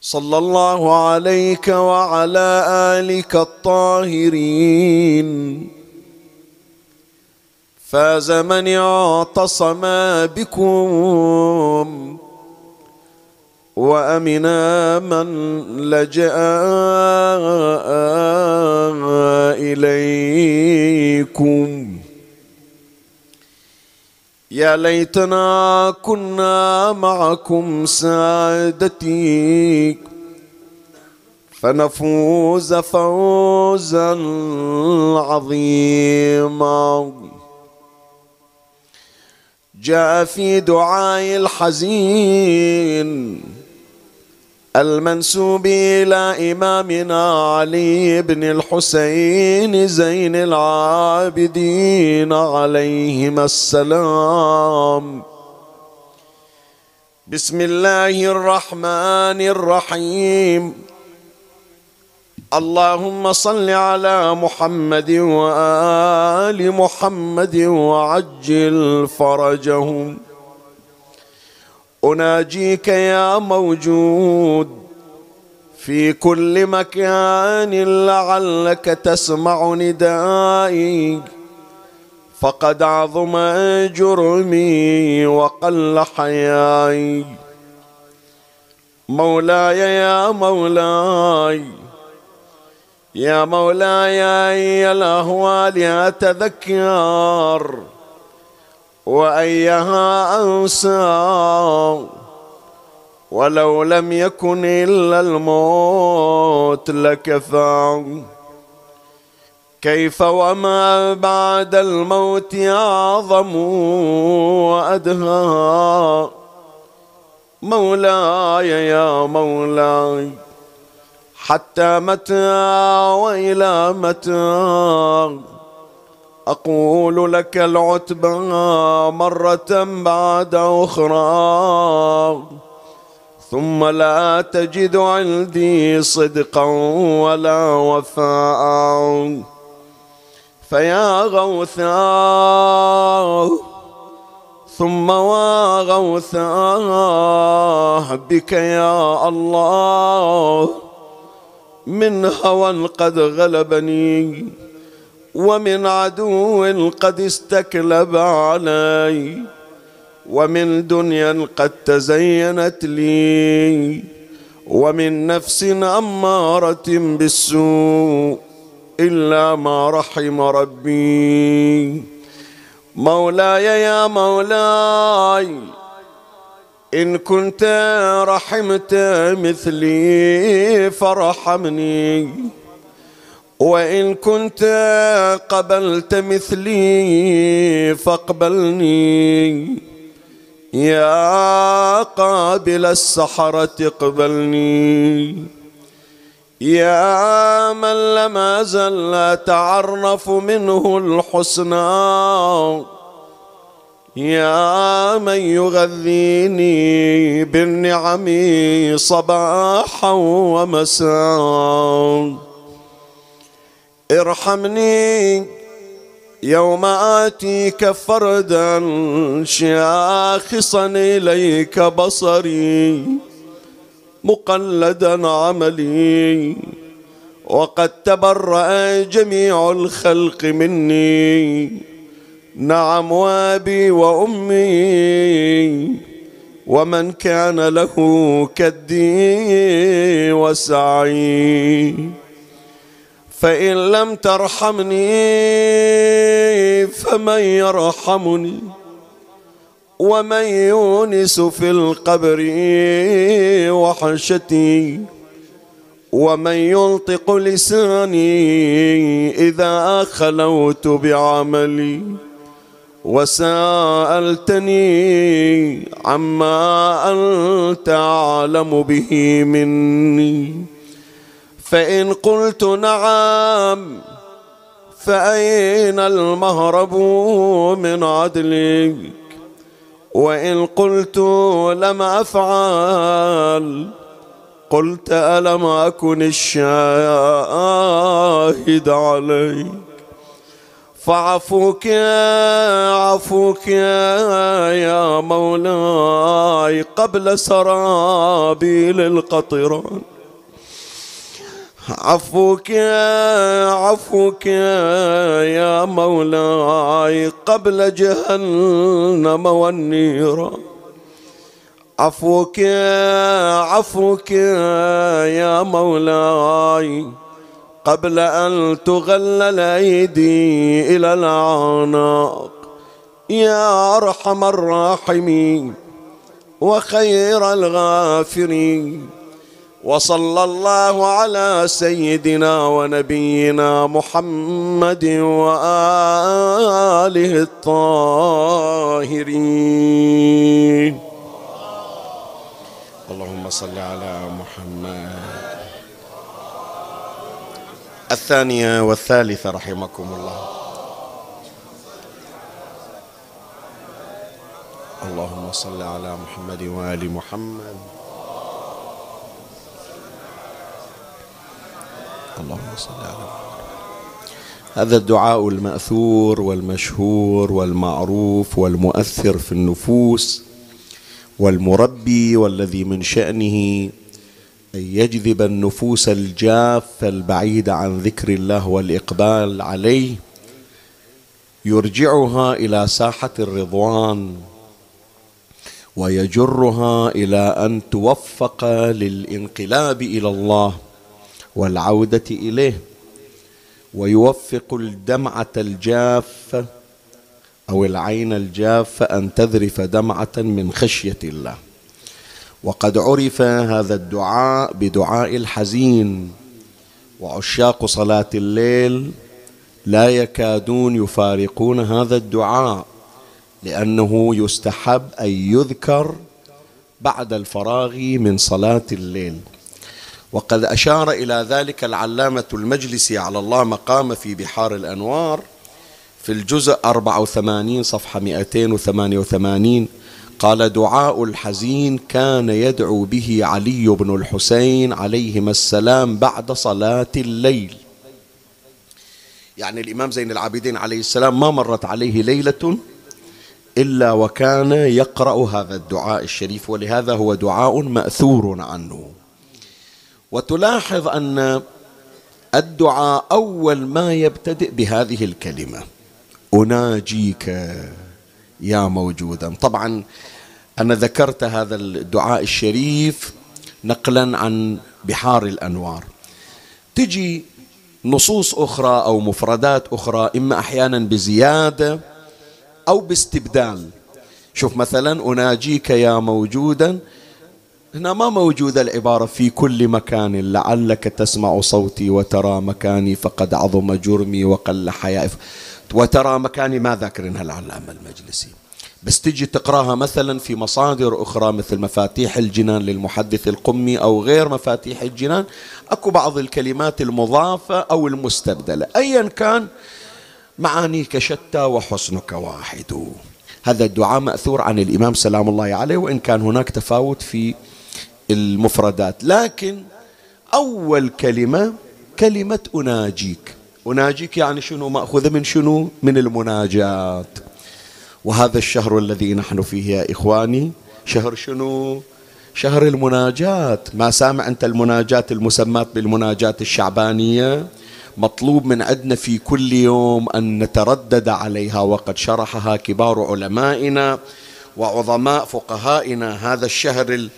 صلى الله عليك وعلى آلك الطاهرين. فاز من اعتصم بكم وأمنا من لجأ إليكم. يا ليتنا كنا معكم سادتي فنفوز فوزا عظيما. جاء في دعاء الحزين. المنسوب إلى إمامنا علي بن الحسين زين العابدين عليهما السلام. بسم الله الرحمن الرحيم. اللهم صل على محمد وآل محمد وعجل فرجهم. أناجيك يا موجود في كل مكان لعلك تسمع ندائي. فقد عظم جرمي وقل حياي. مولاي يا مولاي يا مولاي يا الأهوال اتذكر وأيها انسى ولو لم يكن إلا الموت لكفى كيف وما بعد الموت أعظم وأدهى. مولاي يا مولاي حتى متى وإلى متى. أقول لك العتبى مرة بعد أخرى. ثم لا تجد عندي صدقا ولا وفاء. فيا غوثا. ثم وغوثا بك يا الله. من هوى قد غلبني. ومن عدو قد استكلب علي ومن دنيا قد تزينت لي ومن نفس أمارة بالسوء إلا ما رحم ربي. مولاي يا مولاي إن كنت رحمت مثلي فرحمني. وإن كنت قبلت مثلي فاقبلني. يا قابل السحرة اقبلني. يا من لم أزل أتعرف منه الحسنى. يا من يغذيني بالنعم صباحا ومساء. ارحمني يوم آتيك فردا شاخصا إليك بصري مقلدا عملي وقد تبرأ جميع الخلق مني نعم وابي وأمي ومن كان له كدي وسعي فإن لم ترحمني فمن يرحمني ومن يونس في القبر وحشتي ومن ينطق لساني إذا خلوت بعملي وسألتني عما أنت أعلم به مني فإن قلت نعم فأين المهرب من عدلك؟ وإن قلت لم أفعل قلت ألم أكن الشاهد عليك؟ فعفوك يا عفوك يا مولاي قبل سرابيل القطران. عفوك عفوك يا مولاي قبل جهنم والنيران. عفوك عفوك يا مولاي قبل أن تغل الأيدي إلى الأعناق. يا أرحم الراحمين وخير الغافرين. وصلى الله على سيدنا ونبينا محمد وآله الطاهرين. اللهم صل على محمد. الثانية والثالثة رحمكم الله. اللهم صل على محمد وآل محمد. اللهم صل على محمد هذا الدعاء المأثور والمشهور والمعروف والمؤثر في النفوس والمربي والذي من شأنه أن يجذب النفوس الجافة البعيدة عن ذكر الله والإقبال عليه يرجعها إلى ساحة الرضوان ويجرها إلى أن توفق للانقلاب إلى الله. والعودة إليه ويوفق الدمعة الجافة أو العين الجافة أن تذرف دمعة من خشية الله. وقد عرف هذا الدعاء بدعاء الحزين وعشاق صلاة الليل لا يكادون يفارقون هذا الدعاء لأنه يستحب أن يذكر بعد الفراغ من صلاة الليل. وقد أشار إلى ذلك العلامة المجلسي على الله مقام في بحار الأنوار في الجزء 84 صفحة 288 قال دعاء الحزين كان يدعو به علي بن الحسين عليهما السلام بعد صلاة الليل. يعني الإمام زين العابدين عليه السلام ما مرت عليه ليلة إلا وكان يقرأ هذا الدعاء الشريف ولهذا هو دعاء مأثور عنه. وتلاحظ أن الدعاء أول ما يبتدئ بهذه الكلمة. أناجيك يا موجودا. طبعا أنا ذكرت هذا الدعاء الشريف نقلا عن بحار الأنوار. تجي نصوص أخرى أو مفردات أخرى إما أحيانا بزيادة أو باستبدال. شوف مثلا أناجيك يا موجودا هنا ما موجودة العبارة في كل مكان لعلك تسمع صوتي وترى مكاني فقد عظم جرمي وقل حيائي. وترى مكاني ما ذاكرينها العلامة المجلسي بس تجي تقراها مثلا في مصادر أخرى مثل مفاتيح الجنان للمحدث القمي أو غير مفاتيح الجنان. أكو بعض الكلمات المضافة أو المستبدلة. أيا كان معانيك شتى وحسنك واحد. هذا الدعاء مأثور عن الإمام سلام الله عليه وإن كان هناك تفاوت في المفردات. لكن أول كلمة كلمة أناجيك. أناجيك يعني شنو؟ مأخوذة من شنو؟ من المناجاة وهذا الشهر الذي نحن فيه يا إخواني شهر شنو؟ شهر المناجاة ما سامع أنت المناجاة المسماة بالمناجاة الشعبانية؟ مطلوب من عندنا في كل يوم أن نتردد عليها وقد شرحها كبار علمائنا وعظماء فقهائنا. هذا الشهر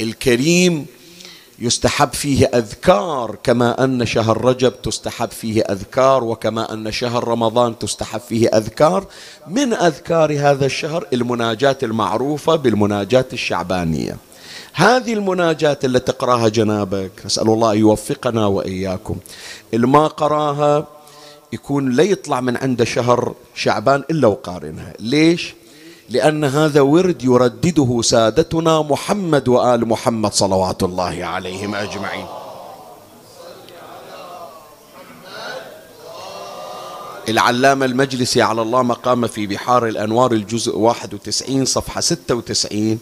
الكريم يستحب فيه أذكار كما أن شهر رجب تستحب فيه أذكار وكما أن شهر رمضان تستحب فيه أذكار. من أذكار هذا الشهر؟ المناجاة المعروفة بالمناجاة الشعبانية. هذه المناجاة التي تقراها جنابك نسأل الله أن يوفقنا وإياكم. الما قراها يكون لا يطلع من عند شهر شعبان إلا وقارنها. ليش؟ لأن هذا ورد يردده سادتنا محمد وآل محمد صلوات الله عليهم أجمعين. العلامة المجلسي على الله مقام في بحار الأنوار الجزء 91 صفحة 96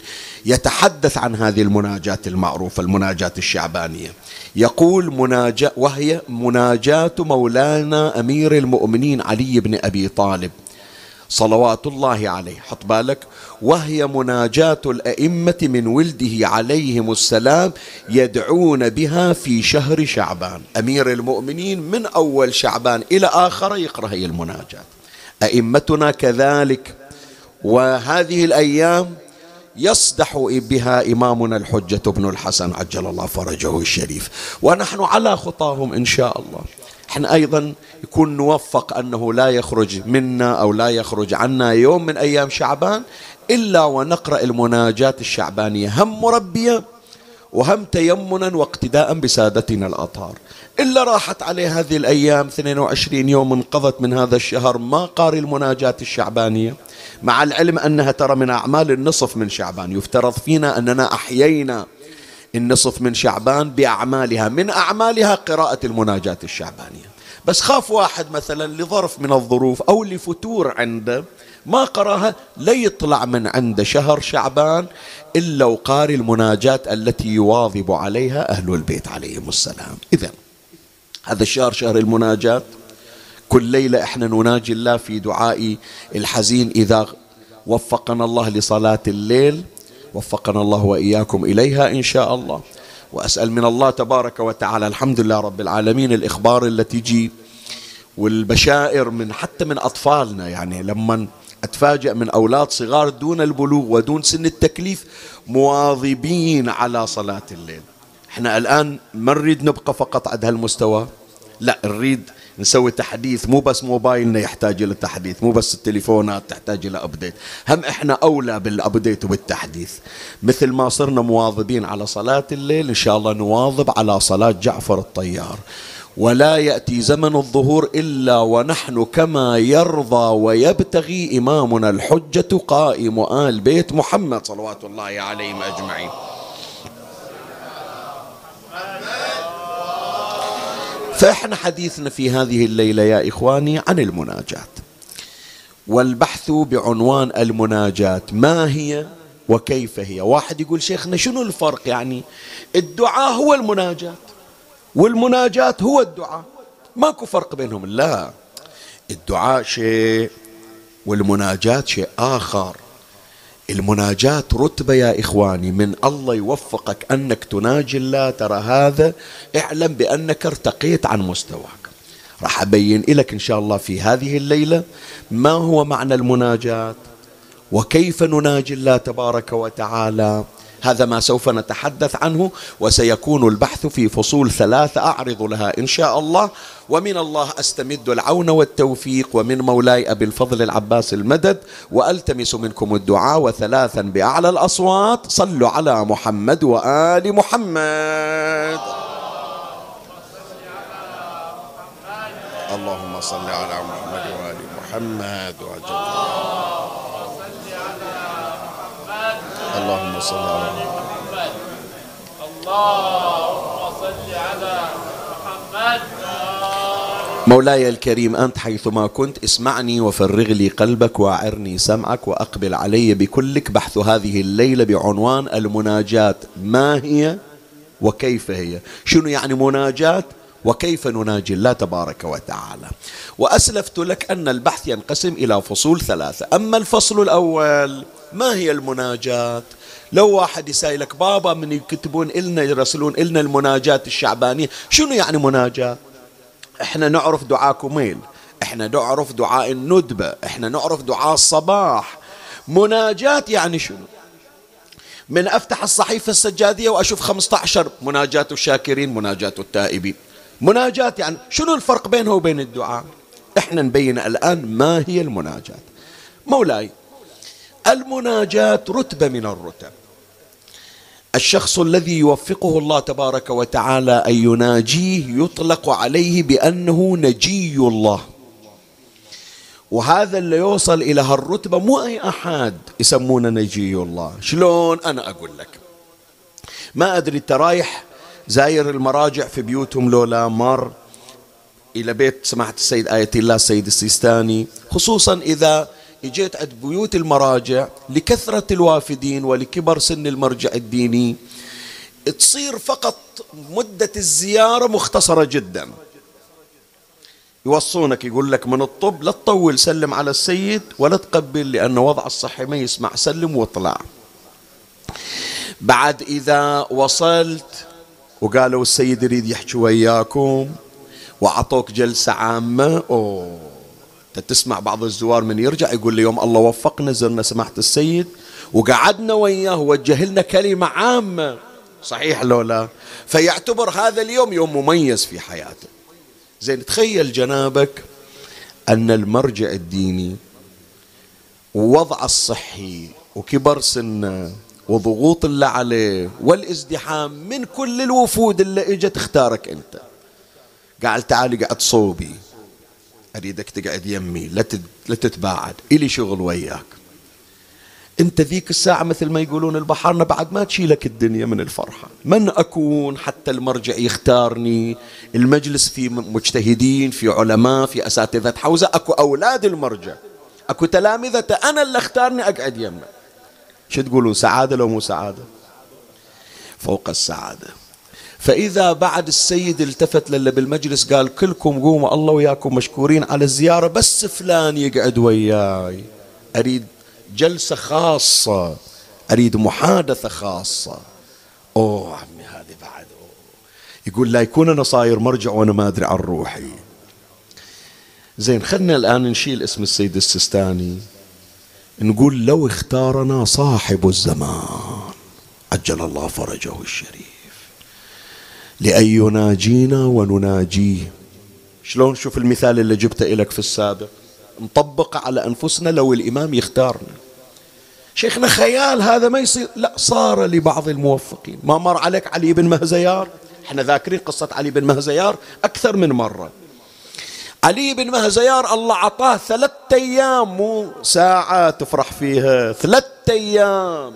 يتحدث عن هذه المناجاة المعروفة المناجاة الشعبانية. يقول مناجاة وهي مناجاة مولانا أمير المؤمنين علي بن أبي طالب. صلوات الله عليه. حط بالك. وهي مناجاة الأئمة من ولده عليهم السلام يدعون بها في شهر شعبان. أمير المؤمنين من أول شعبان إلى آخر يقرأ هي المناجاة. أئمتنا كذلك. وهذه الأيام يصدح بها إمامنا الحجة بن الحسن عجل الله فرجه الشريف. ونحن على خطاهم إن شاء الله. إحنا أيضا يكون نوفق أنه لا يخرج منا أو لا يخرج عنا يوم من أيام شعبان إلا ونقرأ المناجات الشعبانية. هم مربية وهم تيمنا واقتداء بسادتنا الأطهار. إلا راحت عليه هذه الأيام 22 يوم انقضت من هذا الشهر ما قاري المناجات الشعبانية. مع العلم أنها ترى من أعمال النصف من شعبان. يفترض فينا أننا أحيينا النصف من شعبان بأعمالها من أعمالها قراءة المناجاة الشعبانية. بس خاف واحد مثلا لظرف من الظروف أو لفتور عنده ما قراها لا يطلع من عند شهر شعبان إلا وقاري المناجاة التي يواظب عليها أهل البيت عليهم السلام. إذا هذا الشهر شهر المناجاة. كل ليلة إحنا نناجي الله في دعاء الحزين إذا وفقنا الله لصلاة الليل. وفقنا الله وإياكم إليها إن شاء الله. وأسأل من الله تبارك وتعالى الحمد لله رب العالمين الإخبار التي تجي والبشائر من حتى من أطفالنا. يعني لما أتفاجأ من أولاد صغار دون البلوغ ودون سن التكليف مواظبين على صلاة الليل. إحنا الآن ما نريد نبقى فقط عند هالمستوى؟ لا نريد نسوي تحديث مو بس موبايلنا يحتاج إلى تحديث مو بس التليفونات تحتاج إلى update هم إحنا أولى بال update وبالتحديث مثل ما صرنا مواظبين على صلاة الليل إن شاء الله نواظب على صلاة جعفر الطيار. ولا يأتي زمن الظهور إلا ونحن كما يرضى ويبتغي إمامنا الحجة قائم آل بيت محمد صلوات الله عليهم أجمعين. فإحنا حديثنا في هذه الليلة يا إخواني عن المناجاة. والبحث بعنوان المناجاة ما هي وكيف هي؟ واحد يقول شيخنا شنو الفرق يعني؟ الدعاء هو المناجاة والمناجاة هو الدعاء. ماكو فرق بينهم؟ لا. الدعاء شيء والمناجاة شيء آخر. المناجاة رتبة يا إخواني من الله يوفقك أنك تناجي الله ترى هذا اعلم بأنك ارتقيت عن مستواك. راح أبين لك إن شاء الله في هذه الليلة ما هو معنى المناجاة وكيف نناجي الله تبارك وتعالى. هذا ما سوف نتحدث عنه وسيكون البحث في فصول ثلاثة أعرض لها إن شاء الله. ومن الله أستمد العون والتوفيق ومن مولاي أبي الفضل العباس المدد وألتمس منكم الدعاء وثلاثا بأعلى الأصوات. صلوا على محمد وآل محمد. اللهم صل على محمد وآل محمد. وعجل اللهم صل على محمد. اللهم صل على محمد مولاي الكريم أنت حيثما كنت اسمعني وفرغ لي قلبك وأعرني سمعك وأقبل علي بكلك بحث هذه الليلة بعنوان المناجاة. ما هي وكيف هي؟ شنو يعني مناجاة؟ وكيف نناجي الله تبارك وتعالى؟ وأسلفت لك أن البحث ينقسم إلى فصول ثلاثة. أما الفصل الأول ما هي المناجاة لو واحد يسألك بابا من يكتبون إلنا يرسلون إلنا المناجاة الشعبانية شنو يعني مناجاة إحنا نعرف دعاء كميل إحنا نعرف دعاء الندبة؟ إحنا نعرف دعاء الصباح؟ مناجاة يعني شنو؟ من أفتح الصحيفة السجادية وأشوف 15 مناجاة الشاكرين مناجاة التائبين. مناجاة يعني شنو الفرق بينها وبين الدعاء؟ إحنا نبين الآن ما هي المناجاة مولاي المناجاة رتبة من الرتب. الشخص الذي يوفقه الله تبارك وتعالى أن يناجيه يطلق عليه بأنه نجي الله. وهذا اللي يوصل إلى هالرتبة مو أي أحد يسمونه نجي الله. شلون أنا أقول لك؟ ما أدري أنت رايح زاير المراجع في بيوتهم لولا مر إلى بيت سماحة السيد آية الله السيد السيستاني خصوصا إذا اجيت عند بيوت المراجع لكثرة الوافدين ولكبر سن المرجع الديني. تصير فقط مدة الزيارة مختصرة جدا. يوصونك يقول لك من الطب لا تطول سلم على السيد ولا تقبل لأن وضع الصحي ما يسمع. سلم واطلع. بعد إذا وصلت وقالوا السيد يريد يحكي وياكم وعطوك جلسة عامة. أوه. تسمع بعض الزوار من يرجع يقول لي يوم الله وفقنا زرنا سماحة السيد وقعدنا وياه ووجه لنا كلمة عامة. صحيح لو لا؟ فيعتبر هذا اليوم يوم مميز في حياته. زين تخيل جنابك أن المرجع الديني ووضع الصحي وكبر سنه وضغوط اللي عليه والازدحام من كل الوفود اللي اجت اختارك انت. قال تعالي قعد صوبي. أريدك تقعد يمي لا لا تتباعد إلي شغل وياك. أنت ذيك الساعة مثل ما يقولون البحرنا بعد ما تشيلك الدنيا من الفرحة. من أكون حتى المرجع يختارني؟ المجلس في مجتهدين في علماء في أساتذة حوزة أكو أولاد المرجع. أكو تلامذة أنا اللي أختارني أقعد يمه. شو تقولون سعادة لو مو سعادة؟ فوق السعادة. فإذا بعد السيد التفت للي بالمجلس قال كلكم قوموا الله وياكم مشكورين على الزيارة بس فلان يقعد وياي. أريد جلسة خاصة أريد محادثة خاصة. أوه عمي هذه بعد. أوه. يقول لا يكون أنا صاير مرجع وأنا ما أدري عن روحي. زين خلنا الآن نشيل اسم السيد السستاني نقول لو اختارنا صاحب الزمان عجل الله فرجه الشريف. لأن يناجينا ونناجيه. شلون؟ شوف المثال اللي جبته لك في السابق. نطبق على أنفسنا لو الإمام يختارنا. شيخنا خيال هذا ما يصير. لا صار لبعض الموفقين. ما مر عليك علي بن مهزيار؟ إحنا ذاكرين قصة علي بن مهزيار أكثر من مرة. علي بن مهزيار الله عطاه ثلاثة أيام مو ساعة تفرح فيها ثلاثة أيام.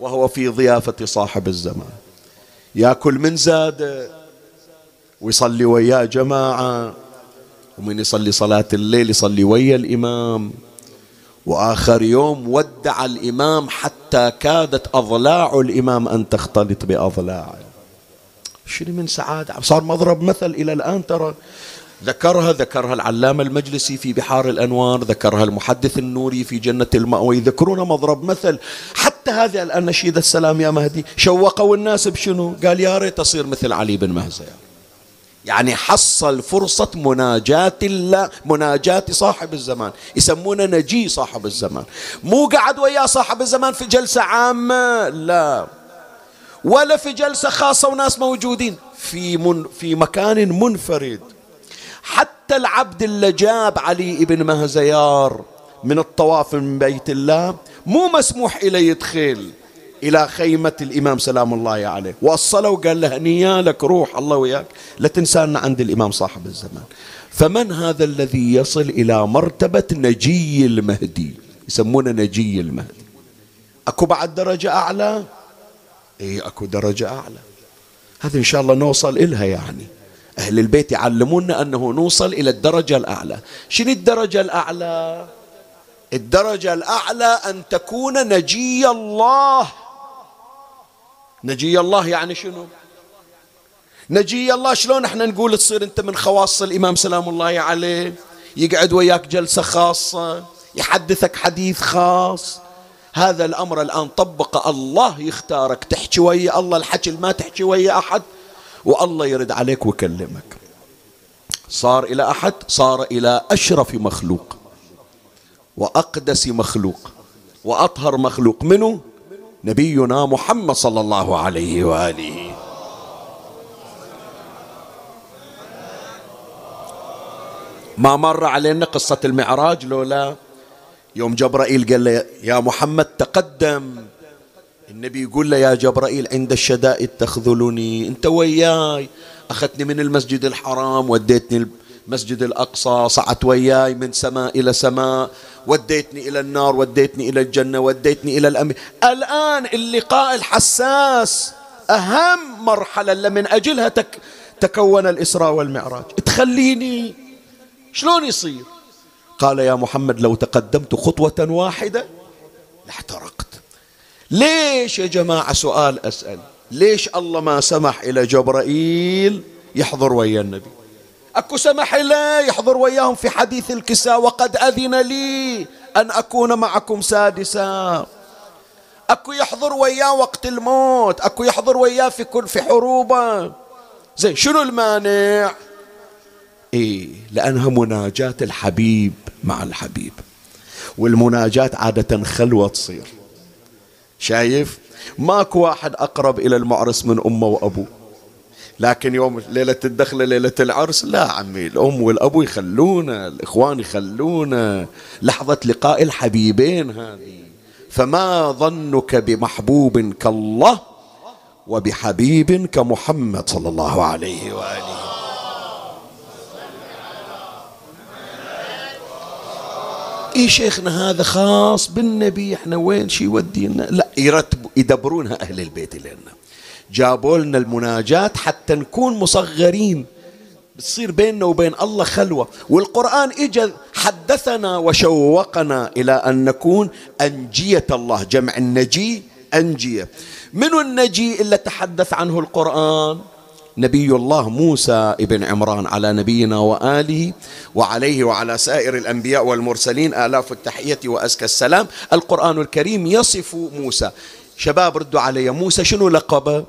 وهو في ضيافة صاحب الزمان. ياكل من زاد ويصلي وياه جماعة ومن يصلي صلاة الليل يصلي ويا الإمام. وآخر يوم ودع الإمام حتى كادت أضلاع الإمام أن تختلط بأضلاعه شنو من سعادة؟ صار مضرب مثل إلى الآن ترى. ذكرها ذكرها العلامة المجلسي في بحار الأنوار ذكرها المحدث النوري في جنة المأوى يذكرون مضرب مثل حتى هذه الآن نشيد السلام يا مهدي. شوقوا الناس بشنو؟ قال يا ريت أصير مثل علي بن مهزة يعني حصل فرصة مناجاة الله مناجاة صاحب الزمان. يسمونه نجي صاحب الزمان. مو قعد ويا صاحب الزمان في جلسة عامة لا. ولا في جلسة خاصة وناس موجودين. في من في مكان منفرد. حتى العبد اللي جاب علي بن مهزيار من الطواف من بيت الله مو مسموح إليه يدخل إلى خيمة الإمام سلام الله عليه. وصله وقال له نيالك روح الله وياك. لا تنسانا عند الإمام صاحب الزمان. فمن هذا الذي يصل إلى مرتبة نجي المهدي؟ يسمونه نجي المهدي. أكو بعد درجة أعلى؟ إيه أكو درجة أعلى. هذا إن شاء الله نوصل إلها يعني. أهل البيت يعلمونا أنه نوصل إلى الدرجة الأعلى. شنو الدرجة الأعلى؟ الدرجة الأعلى أن تكون نجي الله. نجي الله يعني شنو؟ نجي الله شلون إحنا نقول تصير أنت من خواص الإمام سلام الله عليه؟ يقعد وياك جلسة خاصة يحدثك حديث خاص. هذا الأمر الآن طبق الله يختارك. تحكي ويا الله الحكي ما تحكي ويا أحد. والله يرد عليك ويكلمك. صار إلى أحد صار إلى أشرف مخلوق وأقدس مخلوق وأطهر مخلوق. منه نبينا محمد صلى الله عليه وآله. ما مر علينا قصة المعراج لولا يوم جبرائيل قال له يا محمد تقدم. النبي يقول له يا جبرائيل عند الشدائد تخذلني. انت وياي. أخذتني من المسجد الحرام وديتني المسجد الأقصى صعدت وياي من سماء إلى سماء وديتني إلى النار وديتني إلى الجنة وديتني إلى الامر الآن اللقاء الحساس أهم مرحلة اللي من أجلها تك تكون الإسراء والمعراج. تخليني. شلون يصير؟ قال يا محمد لو تقدمت خطوة واحدة لاحترقت. ليش يا جماعة سؤال أسأل؟ ليش الله ما سمح إلى جبرائيل يحضر ويا النبي؟ أكو سمح له يحضر وياهم في حديث الكساء وقد أذن لي أن أكون معكم سادسا. أكو يحضر وياه وقت الموت أكو يحضر وياه في كل في حروبه زين شنو المانع؟ إيه لأنها مناجاة الحبيب مع الحبيب. والمناجاة عادة خلوة تصير. شايف؟ ماكو واحد أقرب إلى المعرس من أمه وأبوه. لكن يوم ليلة الدخلة ليلة العرس لا عمي الأم والأبو يخلونا الإخوان يخلونا. لحظة لقاء الحبيبين هذه. فما ظنك بمحبوب كالله وبحبيب كمحمد صلى الله عليه وآله. اي شيخنا هذا خاص بالنبي؟ إحنا وين شي يودينا لا يرتبوا يدبرونها أهل البيت لنا. جابوا لنا المناجات حتى نكون مصغرين. بتصير بيننا وبين الله خلوة. والقرآن إجا حدثنا وشوقنا إلى أن نكون أنجية الله. جمع النجي أنجية. من النجي اللي تحدث عنه القرآن؟ نبي الله موسى ابن عمران على نبينا وآله وعليه وعلى سائر الأنبياء والمرسلين آلاف التحية وأزكى السلام. القرآن الكريم يصف موسى. شباب ردوا علي موسى شنو لقبه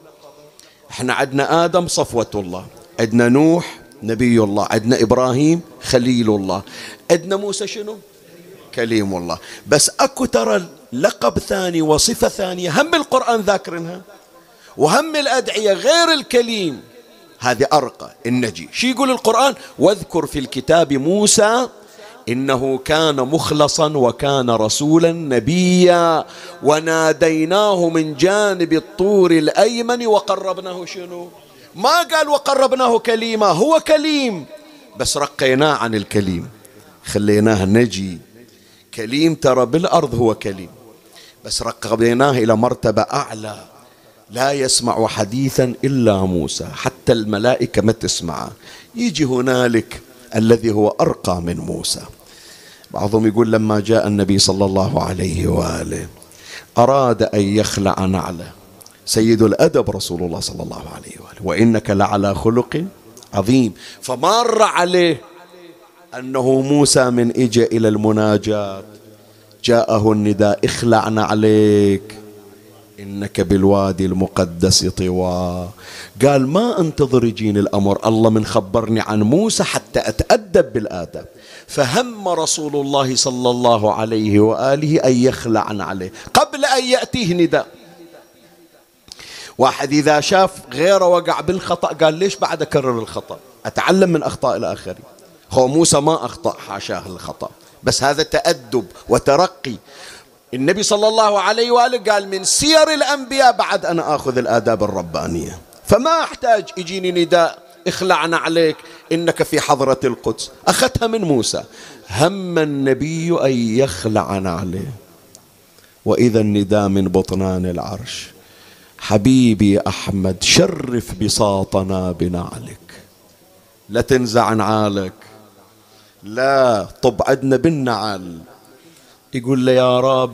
إحنا عندنا آدم صفوة الله عندنا نوح نبي الله عندنا إبراهيم خليل الله عندنا موسى شنو؟ كليم الله. بس أكو ترى لقب ثاني وصفة ثانية هم القرآن ذاكرنها وهم الأدعية غير الكليم. هذه أرقى النجي شي يقول القرآن؟ واذكر في الكتاب موسى إنه كان مخلصا وكان رسولا نبيا. وناديناه من جانب الطور الأيمن وقربناه شنو؟ ما قال وقربناه كليما هو كليم. بس رقيناه عن الكليم. خليناه نجي. كليم ترى بالأرض هو كليم. بس رقبناه إلى مرتبة أعلى. لا يسمع حديثا إلا موسى حتى الملائكة ما تسمعه يجي هنالك الذي هو أرقى من موسى. بعضهم يقول لما جاء النبي صلى الله عليه وآله أراد أن يخلع نعله. سيد الأدب رسول الله صلى الله عليه وآله. وإنك لعلى خلق عظيم. فمر عليه أنه موسى من اجى إلى المناجاة. جاءه النداء اخلعنا عليك. إنك بالوادي المقدس طوى. قال ما أنتظر يجيني الأمر. الله من خبرني عن موسى حتى أتأدب بالآداب. فهم رسول الله صلى الله عليه وآله أن يخلع عليه قبل أن يأتيه نداء. واحد إذا شاف غيره وقع بالخطأ قال ليش بعد أكرر الخطأ؟ أتعلم من أخطاء الآخرين. هو موسى ما أخطأ حاشاه الخطأ. بس هذا تأدب وترقي. النبي صلى الله عليه وآله قال من سير الأنبياء بعد أنا آخذ الآداب الربانية. فما أحتاج يجيني نداء اخلعنا عليك إنك في حضرة القدس. أخذتها من موسى. هم النبي أن يخلعنا عليه. وإذا النداء من بطنان العرش. حبيبي أحمد شرف بساطنا بنعلك. لا تنزع نعالك لا طب عدنا بالنعل. يقول له يا رب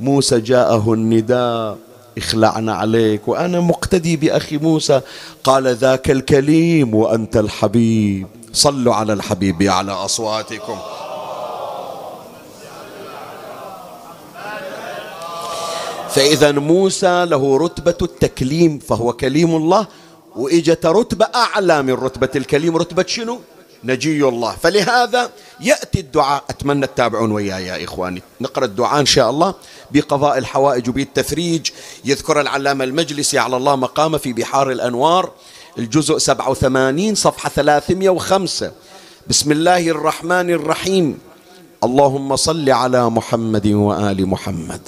موسى جاءه النداء اخلعنا عليك وأنا مقتدي بأخي موسى. قال ذاك الكليم وأنت الحبيب. صلوا على الحبيب على أصواتكم. فإذا موسى له رتبة التكليم فهو كليم الله وإجت رتبة أعلى من رتبة الكليم. رتبة شنو؟ نجي الله. فلهذا يأتي الدعاء. أتمنى تتابعون وياي يا إخواني. نقرأ الدعاء إن شاء الله بقضاء الحوائج وبالتفريج. يذكر العلامة المجلسي على الله مقام في بحار الأنوار الجزء 87 صفحة 305 بسم الله الرحمن الرحيم. اللهم صل على محمد وآل محمد.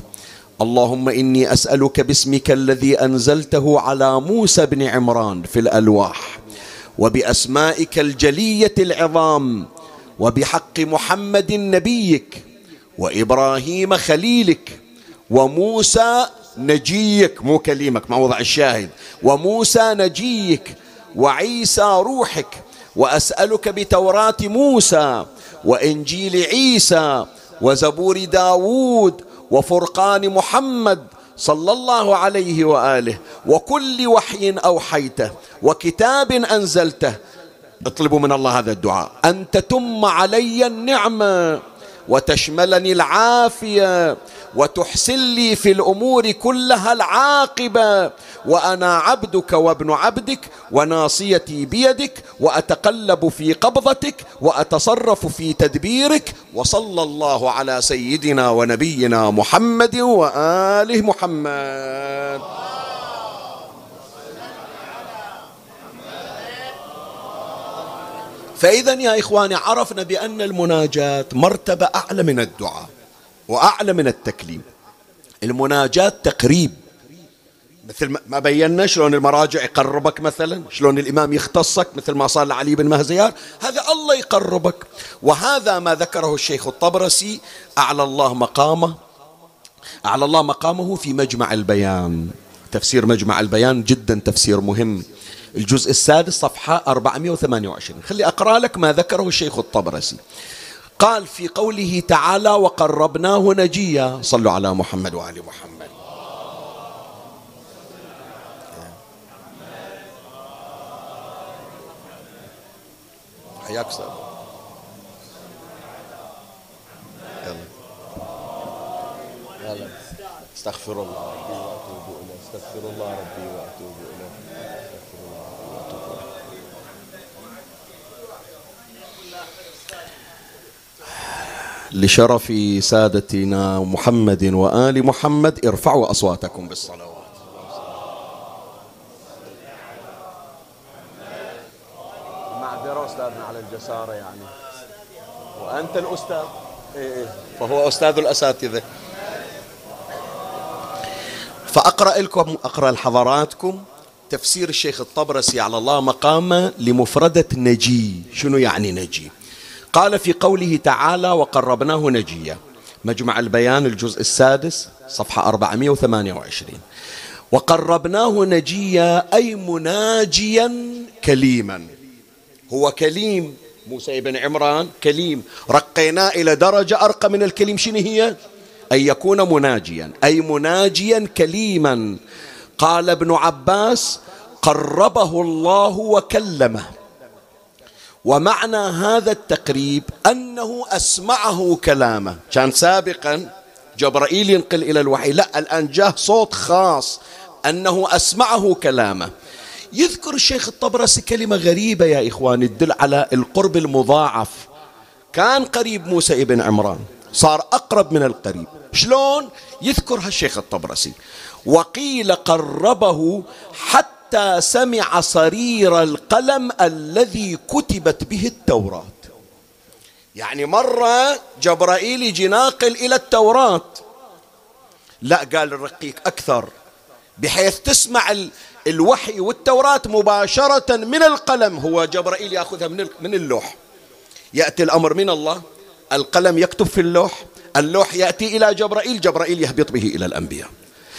اللهم إني أسألك باسمك الذي أنزلته على موسى بن عمران في الألواح. وبأسمائك الجلية العظام وبحق محمد نبيك وإبراهيم خليلك وموسى نجيك مو كليمك موضع الشاهد وموسى نجيك وعيسى روحك وأسألك بتوراة موسى وإنجيل عيسى وزبور داود وفرقان محمد صلى الله عليه وآله وكل وحي أوحيته وكتاب أنزلته. اطلبوا من الله هذا الدعاء. أن تتم علي النعمة. وتشملني العافية وتحسن لي في الأمور كلها العاقبة. وأنا عبدك وابن عبدك وناصيتي بيدك وأتقلب في قبضتك وأتصرف في تدبيرك. وصلى الله على سيدنا ونبينا محمد واله محمد. فإذا يا إخواني عرفنا بأن المناجاة مرتبة أعلى من الدعاء وأعلى من التكليم. المناجاة تقريب. مثل ما بينا شلون المراجع يقربك مثلا؟ شلون الإمام يختصك؟ مثل ما صار لعلي بن مهزيار. هذا الله يقربك. وهذا ما ذكره الشيخ الطبرسي. أعلى الله مقامه. أعلى الله مقامه في مجمع البيان. تفسير مجمع البيان جدا تفسير مهم. الجزء السادس صفحة 428 خلي أقرأ لك ما ذكره الشيخ الطبرسي. قال في قوله تعالى وقربناه نجيا. صلوا على محمد وآل محمد. حياك يلا. استغفر الله ربي وأتوب إليه. استغفر الله ربي وأتوب اليه استغفر الله واتوب اليه لشرف سادتنا محمد وآل محمد ارفعوا أصواتكم بالصلوات. معذرة أستاذنا على الجسارة يعني. وأنت الأستاذ؟ إيه إيه. فهو أستاذ الأساتذة. فأقرأ لكم أقرأ لحضراتكم تفسير الشيخ الطبرسي على الله مقامه لمفردة نجي. شنو يعني نجي؟ قال في قوله تعالى وقربناه نجيا. مجمع البيان الجزء السادس صفحة 428 وقربناه نجيا أي مناجيا كليما. هو كليم موسى بن عمران كليم. رقيناه إلى درجة أرقى من الكليم شنو هي؟ أن يكون مناجيا أي مناجيا كليما. قال ابن عباس قربه الله وكلمه. ومعنى هذا التقريب أنه أسمعه كلامه. كان سابقا جبرائيل ينقل إلى الوحي. لا الآن جاء صوت خاص أنه أسمعه كلامه. يذكر الشيخ الطبرسي كلمة غريبة يا إخواني تدل على القرب المضاعف. كان قريب موسى ابن عمران صار أقرب من القريب. شلون؟ يذكر هالشيخ الطبرسي. وقيل قربه حتى سمع صرير القلم الذي كتبت به التوراة. يعني مرة جبرائيل يجي ناقل إلى التوراة. لا قال الرقيق أكثر. بحيث تسمع الوحي والتوراة مباشرة من القلم. هو جبرائيل يأخذها من اللوح. يأتي الأمر من الله. القلم يكتب في اللوح. اللوح يأتي إلى جبرائيل. جبرائيل يهبط به إلى الأنبياء.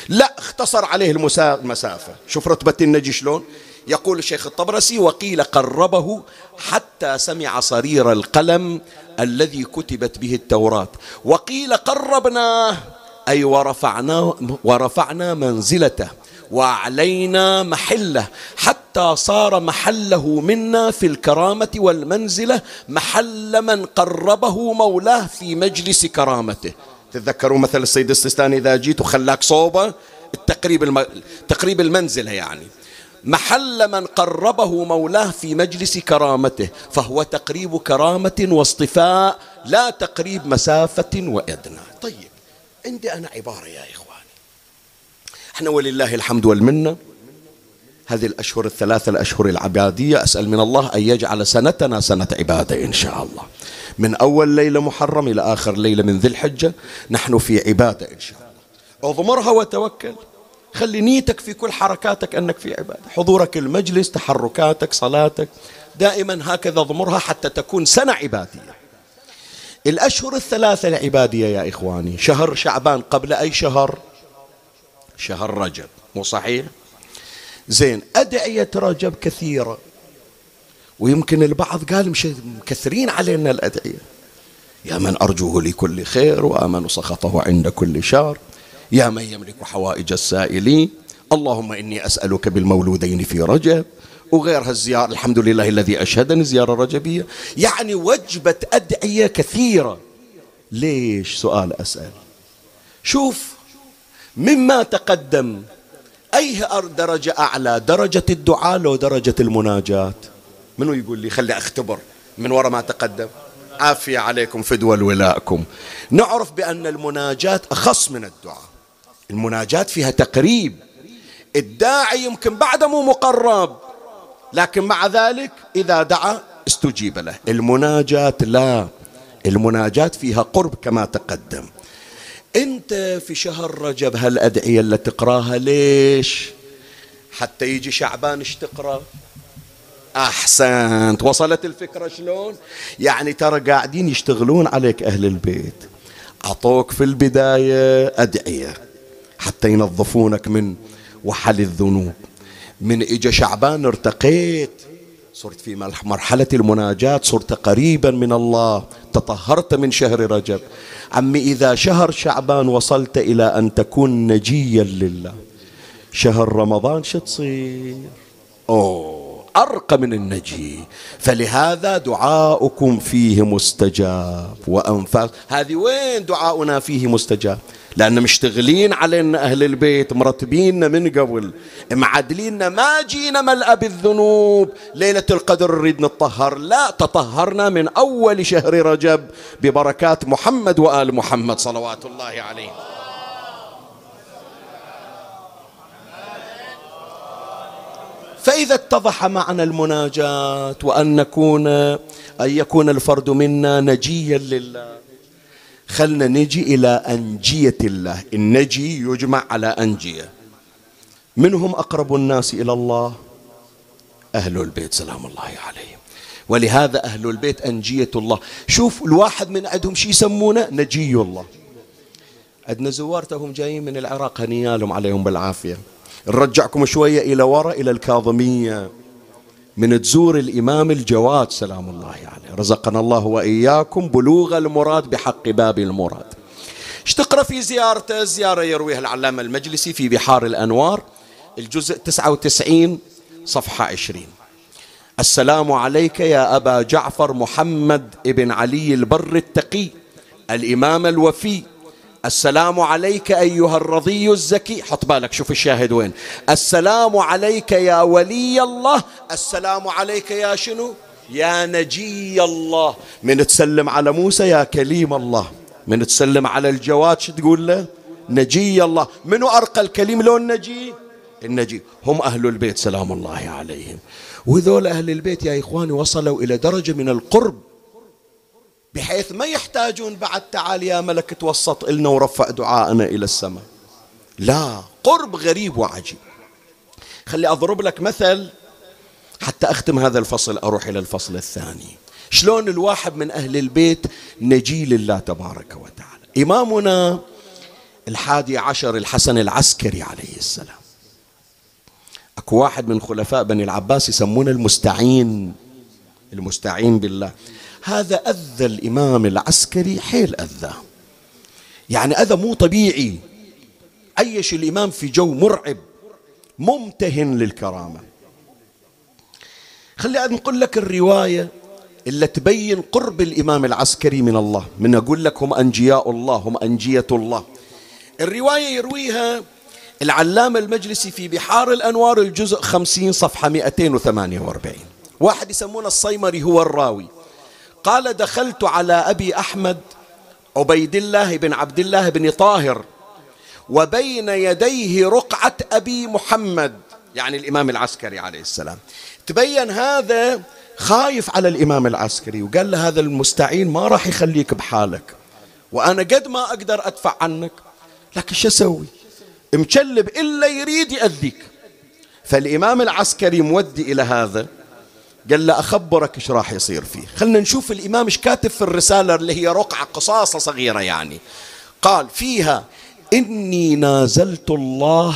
لا اختصر عليه المسافة. شوف رتبة النجي شلون. يقول الشيخ الطبرسي وقيل قربه حتى سمع صرير القلم الذي كتبت به التوراة. وقيل قربناه أي ورفعناه ورفعنا منزلته وأعلينا محله حتى صار محله منا في الكرامة والمنزلة محل من قربه مولاه في مجلس كرامته. تتذكروا مثل السيد السيستاني إذا جيت وخلاك صوبة التقريب الم... تقريب المنزلة يعني. محل من قربه مولاه في مجلس كرامته فهو تقريب كرامة واصطفاء لا تقريب مسافة وإدنى طيب عندي أنا عبارة يا إخواني. إحنا ولله الحمد والمنة. هذه الأشهر الثلاثة الأشهر العبادية. أسأل من الله أن يجعل سنتنا سنة عبادة إن شاء الله. من أول ليلة محرم إلى آخر ليلة من ذي الحجة نحن في عبادة إن شاء الله. اضمرها وتوكل. خلي نيتك في كل حركاتك أنك في عبادة. حضورك المجلس تحركاتك صلاتك. دائما هكذا اضمرها حتى تكون سنة عبادية. الأشهر الثلاثة العبادية يا إخواني شهر شعبان قبل أي شهر؟ شهر رجب. مو صحيح؟ زين أدعية رجب كثيرة. ويمكن البعض قال مش مكثرين علينا الأدعية. يا من أرجوه لكل خير وآمن سخطه عند كل شر. يا من يملك حوائج السائلين. اللهم إني أسألك بالمولودين في رجب. وغيرها الزيارة الحمد لله الذي أشهدني زيارة رجبية. يعني وجبة أدعية كثيرة. ليش؟ سؤال أسأل. شوف مما تقدم أي درجة أعلى؟ درجة الدعاء لو درجة المناجاة. منو يقول لي خلي أختبر من وراء ما تقدم؟ عافية عليكم فدوى ولائكم نعرف بأن المناجاة أخص من الدعاء. المناجاة فيها تقريب. الداعي يمكن بعد مو مقرب لكن مع ذلك إذا دعا استجيب له. المناجاة لا. المناجاة فيها قرب كما تقدم. أنت في شهر رجب هالأدعية اللي تقراها ليش؟ حتى يجي شعبان إيش تقرأ؟ أحسنت. وصلت الفكرة شلون؟ يعني ترى قاعدين يشتغلون عليك أهل البيت. أعطوك في البداية أدعية حتى ينظفونك من وحل الذنوب. من إجا شعبان ارتقيت. صرت في مرحلة المناجاة صرت قريبا من الله. تطهرت من شهر رجب. عمي إذا شهر شعبان وصلت إلى أن تكون نجيا لله. شهر رمضان شو تصير؟ أوه. أرقى من النجي. فلهذا دعاؤكم فيه مستجاب وأنفاس. هذه وين دعاؤنا فيه مستجاب؟ لأن مشتغلين علينا أهل البيت مرتبيننا من قبل معدليننا ما جينا ملأ بالذنوب. ليلة القدر نريد نطهر لا تطهرنا من أول شهر رجب ببركات محمد وآل محمد صلوات الله عليه. فإذا اتضح معنى المناجاة وأن نكون أن يكون الفرد منا نجيا لله. خلنا نجي إلى أنجية الله. النجي يجمع على أنجية. من هم أقرب الناس إلى الله؟ أهل البيت سلام الله عليهم. ولهذا أهل البيت أنجية الله. شوف الواحد من عندهم شي يسمونه؟ نجي الله. عندنا زوارتهم جايين من العراق هنيالهم عليهم بالعافية. نرجعكم شوية إلى وراء إلى الكاظمية. من تزور الإمام الجواد سلام الله عليه. رزقنا الله وإياكم بلوغ المراد بحق باب المراد. إيش تقرأ في زيارته زيارة يرويها العلامة المجلسي في بحار الأنوار الجزء 99 صفحة 20 السلام عليك يا أبا جعفر محمد ابن علي البر التقي الإمام الوفي السلام عليك أيها الرضي الزكي. حط بالك شوف الشاهد وين. السلام عليك يا ولي الله. السلام عليك يا شنو؟ يا نجي الله. من تسلم على موسى يا كليم الله. من تسلم على الجواد شو تقول له؟ نجي الله. منو أرقى الكليم لو النجي النجي. هم أهل البيت سلام الله عليهم. وذول أهل البيت يا إخواني وصلوا إلى درجة من القرب. بحيث ما يحتاجون بعد تعال يا ملك توسط إلنا ورفع دعاءنا إلى السماء. لا قرب غريب وعجيب. خلي أضرب لك مثل حتى أختم هذا الفصل أروح إلى الفصل الثاني. شلون الواحد من أهل البيت نجي لله تبارك وتعالى؟ إمامنا الحادي عشر الحسن العسكري عليه السلام. أكو واحد من خلفاء بني العباس يسمونه المستعين. المستعين بالله. هذا أذى الإمام العسكري حيل أذى. يعني أذى مو طبيعي. عيش الإمام في جو مرعب ممتهن للكرامة. خلي نقول لك الرواية اللي تبين قرب الإمام العسكري من الله من أقول لك هم أنجياء الله هم أنجية الله. الرواية يرويها العلامة المجلسي في بحار الأنوار الجزء خمسين صفحة 248 واحد يسمونه الصيمري هو الراوي. قال دخلت على أبي أحمد عبيد الله بن عبد الله بن طاهر وبين يديه رقعة أبي محمد يعني الإمام العسكري عليه السلام. تبين هذا خايف على الإمام العسكري وقال له هذا المستعين ما راح يخليك بحالك وأنا قد ما أقدر أدفع عنك لكن شو أسوي؟ مكلب إلا يريد يأذيك. فالإمام العسكري مودي إلى هذا قال له أخبرك إيش راح يصير فيه. خلنا نشوف الإمام إيش كاتب في الرسالة اللي هي رقعة قصاصة صغيرة يعني. قال فيها إني نازلت الله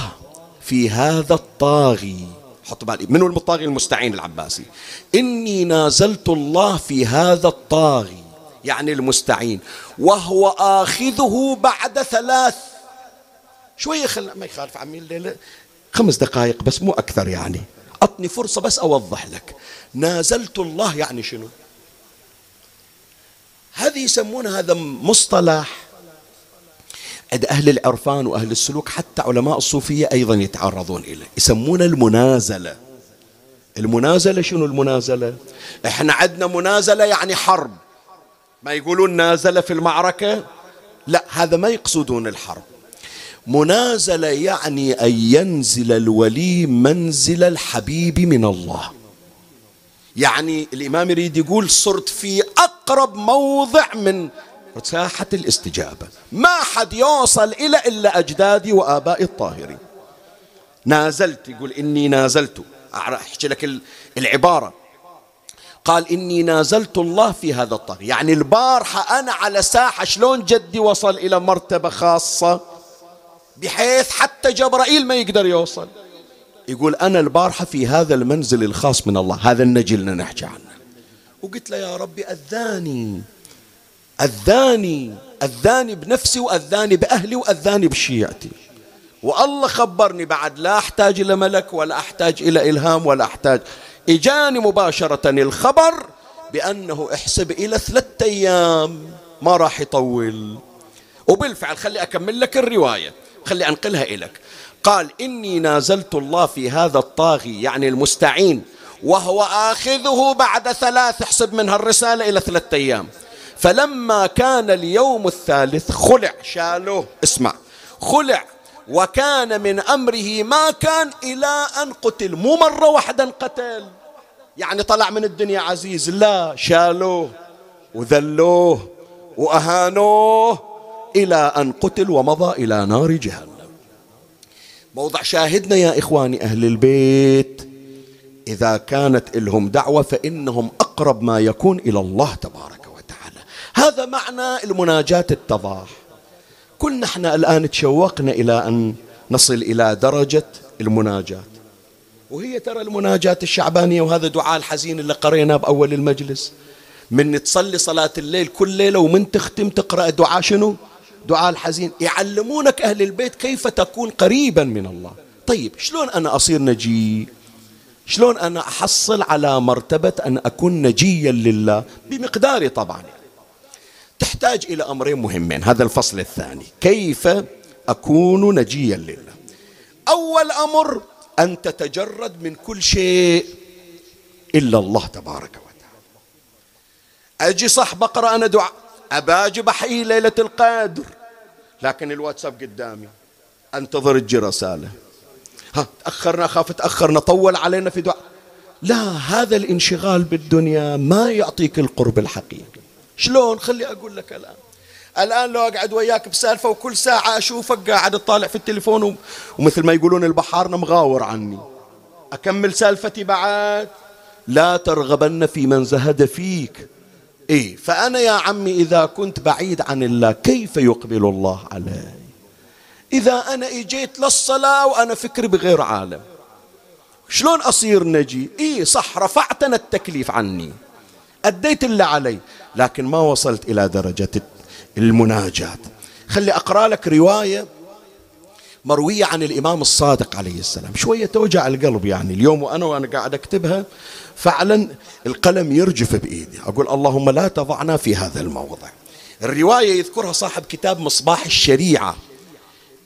في هذا الطاغي. حط بالي منو الطاغي المستعين العباسي؟ إني نازلت الله في هذا الطاغي. يعني المستعين. وهو آخذه بعد ثلاث. شوية خل ما يخالف عمي الليلة خمس دقائق بس مو أكثر يعني. أعطني فرصة بس أوضح لك. نازلت الله يعني شنو؟ هذه يسمون هذا مصطلح. عند أهل العرفان وأهل السلوك حتى علماء الصوفية أيضا يتعرضون إليه. يسمون المنازلة. المنازلة شنو المنازلة؟ إحنا عندنا منازلة يعني حرب. ما يقولون نازل في المعركة؟ لا هذا ما يقصدون الحرب. منازلة يعني أن ينزل الولي منزل الحبيب من الله. يعني الإمام يريد يقول صرت في أقرب موضع من ساحة الاستجابة. ما حد يوصل إلى إلا أجدادي وآبائي الطاهرين. نازلت يقول إني نازلت. أحكي لك العبارة. قال إني نازلت الله في هذا الطريق. يعني البارحة أنا على ساحة شلون جدي وصل إلى مرتبة خاصة؟ بحيث حتى جبرائيل ما يقدر يوصل. يقول أنا البارحة في هذا المنزل الخاص من الله هذا النجل نحكي عنه. وقلت له يا ربي أذاني أذاني أذاني بنفسي وأذاني بأهلي وأذاني بشيعتي. والله خبرني بعد لا أحتاج إلى ملك ولا أحتاج إلى إلهام ولا أحتاج. إجاني مباشرة الخبر بأنه احسب إلى ثلاثة أيام ما راح يطول. وبالفعل خلي أكمل لك الرواية. خلي أنقلها إليك. قال إني نازلت الله في هذا الطاغي يعني المستعين وهو آخذه بعد ثلاث احسب منها الرسالة إلى ثلاثة أيام. فلما كان اليوم الثالث خلع. شالوه. اسمع. خلع. وكان من أمره ما كان إلى أن قتل. مو مرة واحدة قتل. يعني طلع من الدنيا عزيز. لا. شالوه. وذلوه. وأهانوه. إلى أن قتل ومضى إلى نار جهنم. موضع شاهدنا يا إخواني أهل البيت. إذا كانت لهم دعوة فإنهم أقرب ما يكون إلى الله تبارك وتعالى. هذا معنى المناجاة التضاح. كلنا إحنا الآن تشوقنا إلى أن نصل إلى درجة المناجاة. وهي ترى المناجاة الشعبانية وهذا دعاء الحزين اللي قريناه بأول المجلس. من تصلي صلاة الليل كل ليلة ومن تختم تقرأ دعاء شنو؟ دعاء الحزين يعلمونك أهل البيت كيف تكون قريبا من الله. طيب شلون أنا أصير نجي؟ شلون أنا أحصل على مرتبة أن أكون نجيا لله؟ بمقداري طبعا. تحتاج إلى أمرين مهمين. هذا الفصل الثاني. كيف أكون نجيا لله؟ أول أمر أن تتجرد من كل شيء إلا الله تبارك وتعالى. أجي صح بقرأ أنا دعاء. أباجي بحيي ليلة القدر. لكن الواتساب قدامي. أنتظر تجي رسالة. ها تأخرنا خاف تأخرنا طول علينا في دعاء. لا هذا الانشغال بالدنيا ما يعطيك القرب الحقيقي. شلون؟ خلي أقول لك الآن. الآن لو أقعد وياك بسالفة وكل ساعة أشوفك قاعد تطالع في التليفون ومثل ما يقولون البحارنا مغاور عني. أكمل سالفتي بعد. لا ترغبن في من زهد فيك. إيه فأنا يا عمي إذا كنت بعيد عن الله كيف يقبل الله علي؟ إذا أنا إجيت للصلاة وأنا فكري بغير عالم شلون أصير نجي؟ إيه صح رفعتنا التكليف عني أديت اللي علي لكن ما وصلت إلى درجة المناجاة. خلي أقرأ لك رواية مروية عن الإمام الصادق عليه السلام. شوية توجع القلب يعني. اليوم وأنا وأنا قاعد أكتبها فعلا القلم يرجف بإيدي. أقول اللهم لا تضعنا في هذا الموضع. الرواية يذكرها صاحب كتاب مصباح الشريعة.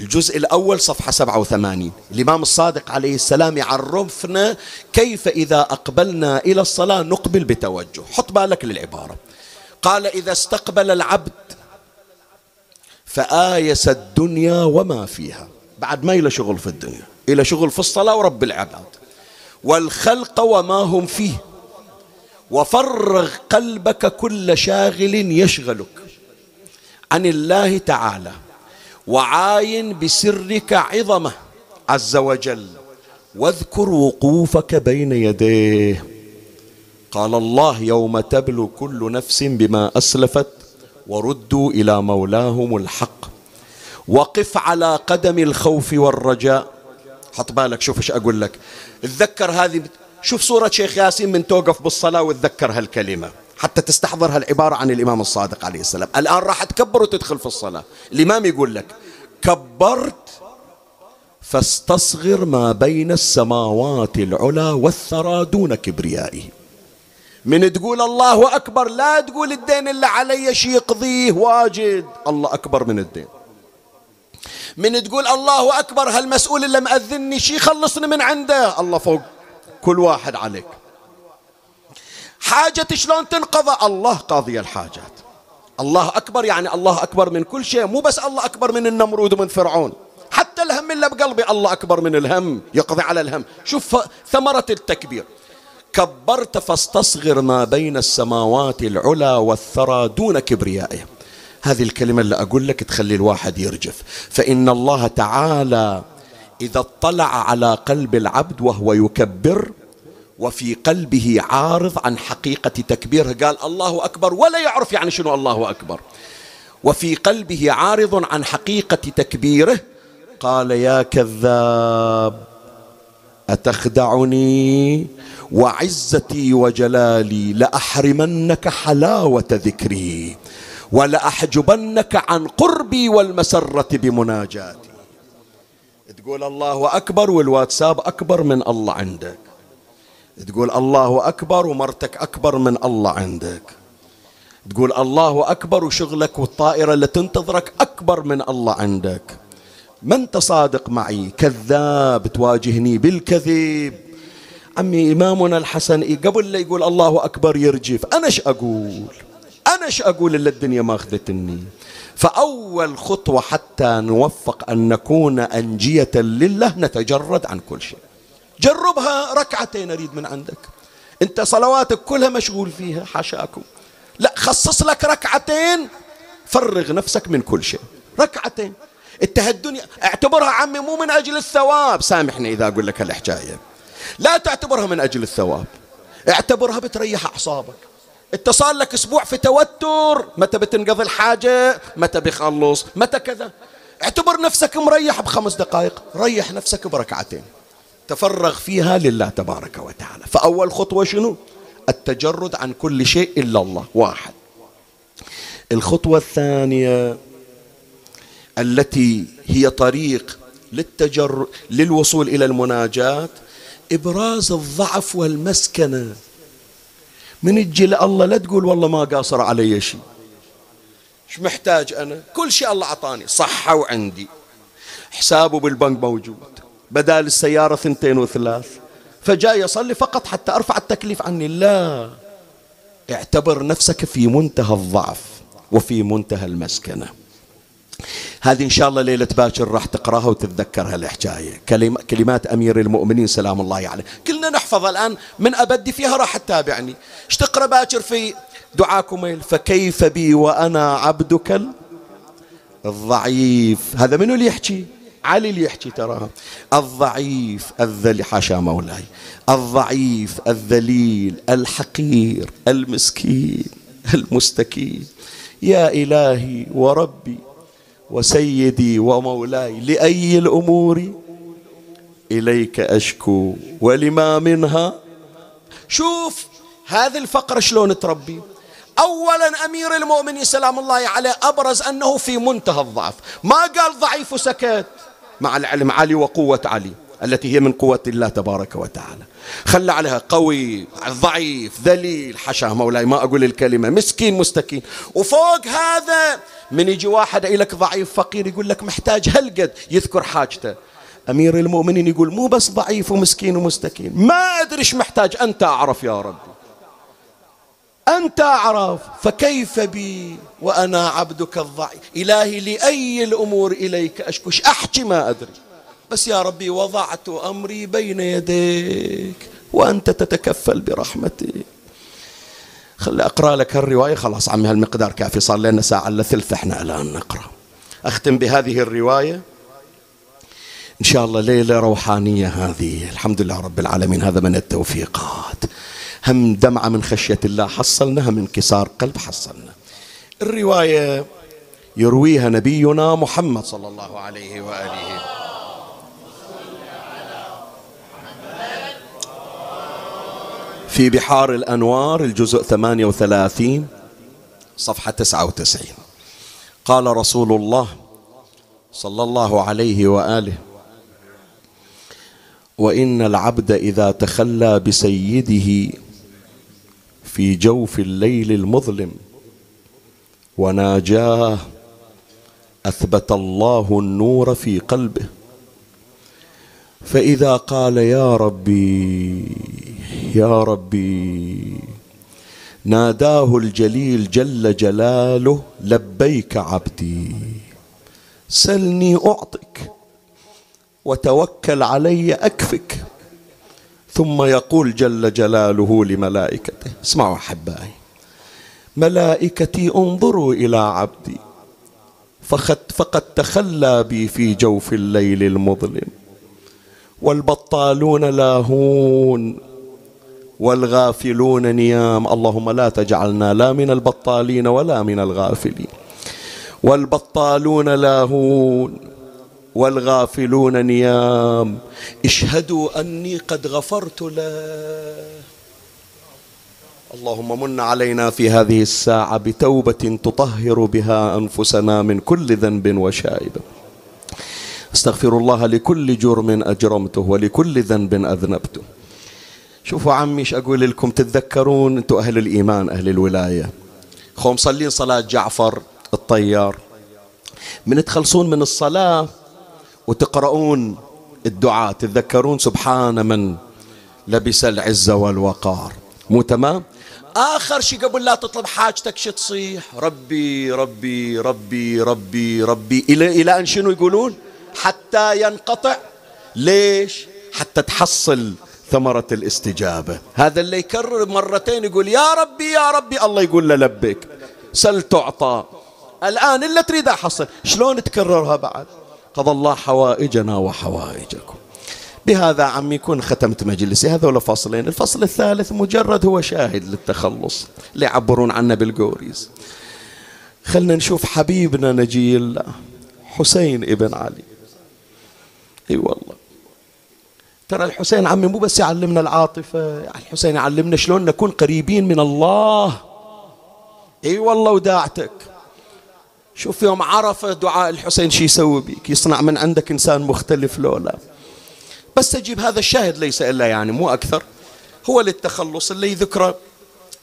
الجزء الأول صفحة 87 الإمام الصادق عليه السلام يعرفنا كيف إذا أقبلنا إلى الصلاة نقبل بتوجه. حط بالك للعبارة. قال إذا استقبل العبد فآيس الدنيا وما فيها. بعد ما إلى شغل في الدنيا إلى شغل في الصلاة ورب العباد. والخلق وما هم فيه. وفرغ قلبك كل شاغل يشغلك. عن الله تعالى. وعاين بسرك عظمة عز وجل. واذكر وقوفك بين يديه. قال الله يوم تبلو كل نفس بما أسلفت. وردوا إلى مولاهم الحق. وقف على قدم الخوف والرجاء. حط بالك شوف إيش أقول لك. تذكر هذه شوف صورة شيخ ياسين من توقف بالصلاة وتذكر هالكلمة. حتى تستحضر هالعبارة عن الإمام الصادق عليه السلام. الآن راح تكبر وتدخل في الصلاة. الإمام يقول لك كبرت فاستصغر ما بين السماوات العلى والثرى دون كبريائه. من تقول الله أكبر لا تقول الدين اللي علي شي يقضيه واجد. الله أكبر من الدين. من تقول الله أكبر هالمسؤول اللي مأذني شي خلصني من عنده. الله فوق كل واحد عليك. حاجة شلون تنقضى؟ الله قاضي الحاجات. الله أكبر يعني الله أكبر من كل شيء مو بس الله أكبر من النمرود ومن فرعون. حتى الهم اللي بقلبي الله أكبر من الهم يقضي على الهم. شوف ثمرة التكبير. كبرت فاستصغر ما بين السماوات العلى والثرى دون كبريائه هذه الكلمة اللي أقول لك تخلي الواحد يرجف. فإن الله تعالى إذا اطلع على قلب العبد وهو يكبر وفي قلبه عارض عن حقيقة تكبيره قال الله أكبر ولا يعرف يعني شنو الله أكبر. وفي قلبه عارض عن حقيقة تكبيره قال يا كذاب أتخدعني؟ وعزتي وجلالي لأحرمنك حلاوة ذكري. ولأحجبنك عن قربي والمسرة بمناجاتي. تقول الله أكبر والواتساب أكبر من الله عندك. تقول الله أكبر ومرتك أكبر من الله عندك. تقول الله أكبر وشغلك والطائرة اللي تنتظرك أكبر من الله عندك. ما أنت صادق معي؟ كذاب تواجهني بالكذب عمي إمامنا الحسن قبل لا يقول الله أكبر يرجف. أنا إيش أقول؟ أنا إيش أقول إلا الدنيا ما أخذتني؟ فأول خطوة حتى نوفق أن نكون أنجية لله نتجرد عن كل شيء. جربها ركعتين أريد من عندك. أنت صلواتك كلها مشغول فيها حاشاكم. لا خصص لك ركعتين فرغ نفسك من كل شيء. ركعتين. انت الدنيا اعتبرها عمي مو من أجل الثواب. سامحني إذا أقول لك الحكاية لا تعتبرها من أجل الثواب. اعتبرها بتريح أعصابك. انت صار لك أسبوع في توتر. متى بتنقضي الحاجة؟ متى بيخلص؟ متى كذا؟ اعتبر نفسك مريح بخمس دقائق. ريح نفسك بركعتين. تفرغ فيها لله تبارك وتعالى. فأول خطوة شنو؟ التجرد عن كل شيء إلا الله. واحد. الخطوة الثانية التي هي طريق للتجر للوصول إلى المناجاة. إبراز الضعف والمسكنة. من الجل الله لا تقول والله ما قاصر علي شيء. إيش محتاج أنا؟ كل شيء الله أعطاني. صحة وعندي. حسابه بالبنك موجود. بدال السيارة ثنتين وثلاث. فجاي يصلي فقط حتى أرفع التكليف عني. لا. اعتبر نفسك في منتهى الضعف وفي منتهى المسكنة. هذه إن شاء الله ليلة باكر راح تقراها وتتذكر هالحكاية كلمات أمير المؤمنين سلام الله عليه. كلنا نحفظها الآن من أبدي فيها راح تتابعني. إيش تقرأ باكر في دعاكم فكيف بي وأنا عبدك الضعيف. هذا منو اللي يحكي؟ علي اللي يحكي تراها. الضعيف الذليل حاشا مولاي. الضعيف الذليل الحقير المسكين المستكين. يا إلهي وربي وسيدي ومولاي لأي الأمور إليك أشكو ولما منها؟ شوف هذه الفقرة شلون تربي. أولا أمير المؤمنين سلام الله عليه أبرز أنه في منتهى الضعف. ما قال ضعيف وسكت. مع العلم علي وقوة علي التي هي من قوة الله تبارك وتعالى. خلى عليها قوي ضعيف ذليل. حشاه مولاي ما أقول الكلمة. مسكين مستكين. وفوق هذا من يجي واحد لك ضعيف فقير يقول لك محتاج هالقد يذكر حاجته. أمير المؤمنين يقول مو بس ضعيف ومسكين ومستكين. ما أدري إيش محتاج. أنت أعرف يا ربي. أنت أعرف. فكيف بي وأنا عبدك الضعيف؟ إلهي لأي الأمور إليك أشكوش أحكي ما أدري. بس يا ربي وضعت أمري بين يديك وأنت تتكفل برحمتي. خلي أقرأ لك الرواية خلاص عمي هالمقدار كافي صار لنا ساعة إلا ثلث إحنا الآن نقرأ. أختم بهذه الرواية. إن شاء الله ليلة روحانية هذه. الحمد لله رب العالمين. هذا من التوفيقات. هم دمعة من خشية الله. حصلنا هم انكسار قلب حصلنا. الرواية يرويها نبينا محمد صلى الله عليه وآله في بحار الأنوار الجزء 38 صفحة 99 قال رسول الله صلى الله عليه وآله وإن العبد إذا تخلى بسيده في جوف الليل المظلم وناجاه أثبت الله النور في قلبه فإذا قال يا ربي يا ربي ناداه الجليل جل جلاله لبيك عبدي. سلني أعطك وتوكل علي أكفك. ثم يقول جل جلاله لملائكته اسمعوا أحبائي ملائكتي انظروا إلى عبدي فقد تخلى بي في جوف الليل المظلم. والبطالون لاهون والغافلون نيام. اللهم لا تجعلنا لا من البطالين ولا من الغافلين. والبطالون لاهون والغافلون نيام. اشهدوا أني قد غفرت له. اللهم من علينا في هذه الساعة بتوبة تطهر بها أنفسنا من كل ذنب وشائبه استغفر الله لكل جرم أجرمته ولكل ذنب أذنبته. شوفوا عمي إيش أقول لكم؟ تتذكرون أنتم أهل الإيمان أهل الولاية. خو مصلين صلاة جعفر الطيار. من تخلصون من الصلاة وتقرؤون الدعاء تتذكرون سبحان من لبس العزة والوقار. مو تمام؟ آخر شيء قبل لا تطلب حاجتك شو تصيح؟ ربي ربي ربي ربي ربي. إلى, إلى أن شنو يقولون؟ حتى ينقطع. ليش؟ حتى تحصل ثمرة الاستجابة. هذا اللي يكرر مرتين يقول يا ربي يا ربي. الله يقول له لبك سل تعطى. الآن إلا تريد أحصل. شلون تكررها بعد؟ قضى الله حوائجنا وحوائجكم. بهذا عم يكون ختمت مجلسي. هذول فصلين. الفصل الثالث مجرد هو شاهد للتخلص. اللي يعبرون عنه بالقوريز. خلنا نشوف حبيبنا نجي الله حسين ابن علي. إي والله. ترى الحسين عمي مو بس يعلمنا العاطفة الحسين يعلمنا شلون نكون قريبين من الله. إي والله وداعتك. شوف يوم عرف دعاء الحسين شي يسوي بيك؟ يصنع من عندك إنسان مختلف لولا. بس تجيب هذا الشاهد ليس إلا يعني مو أكثر. هو للتخلص اللي يذكره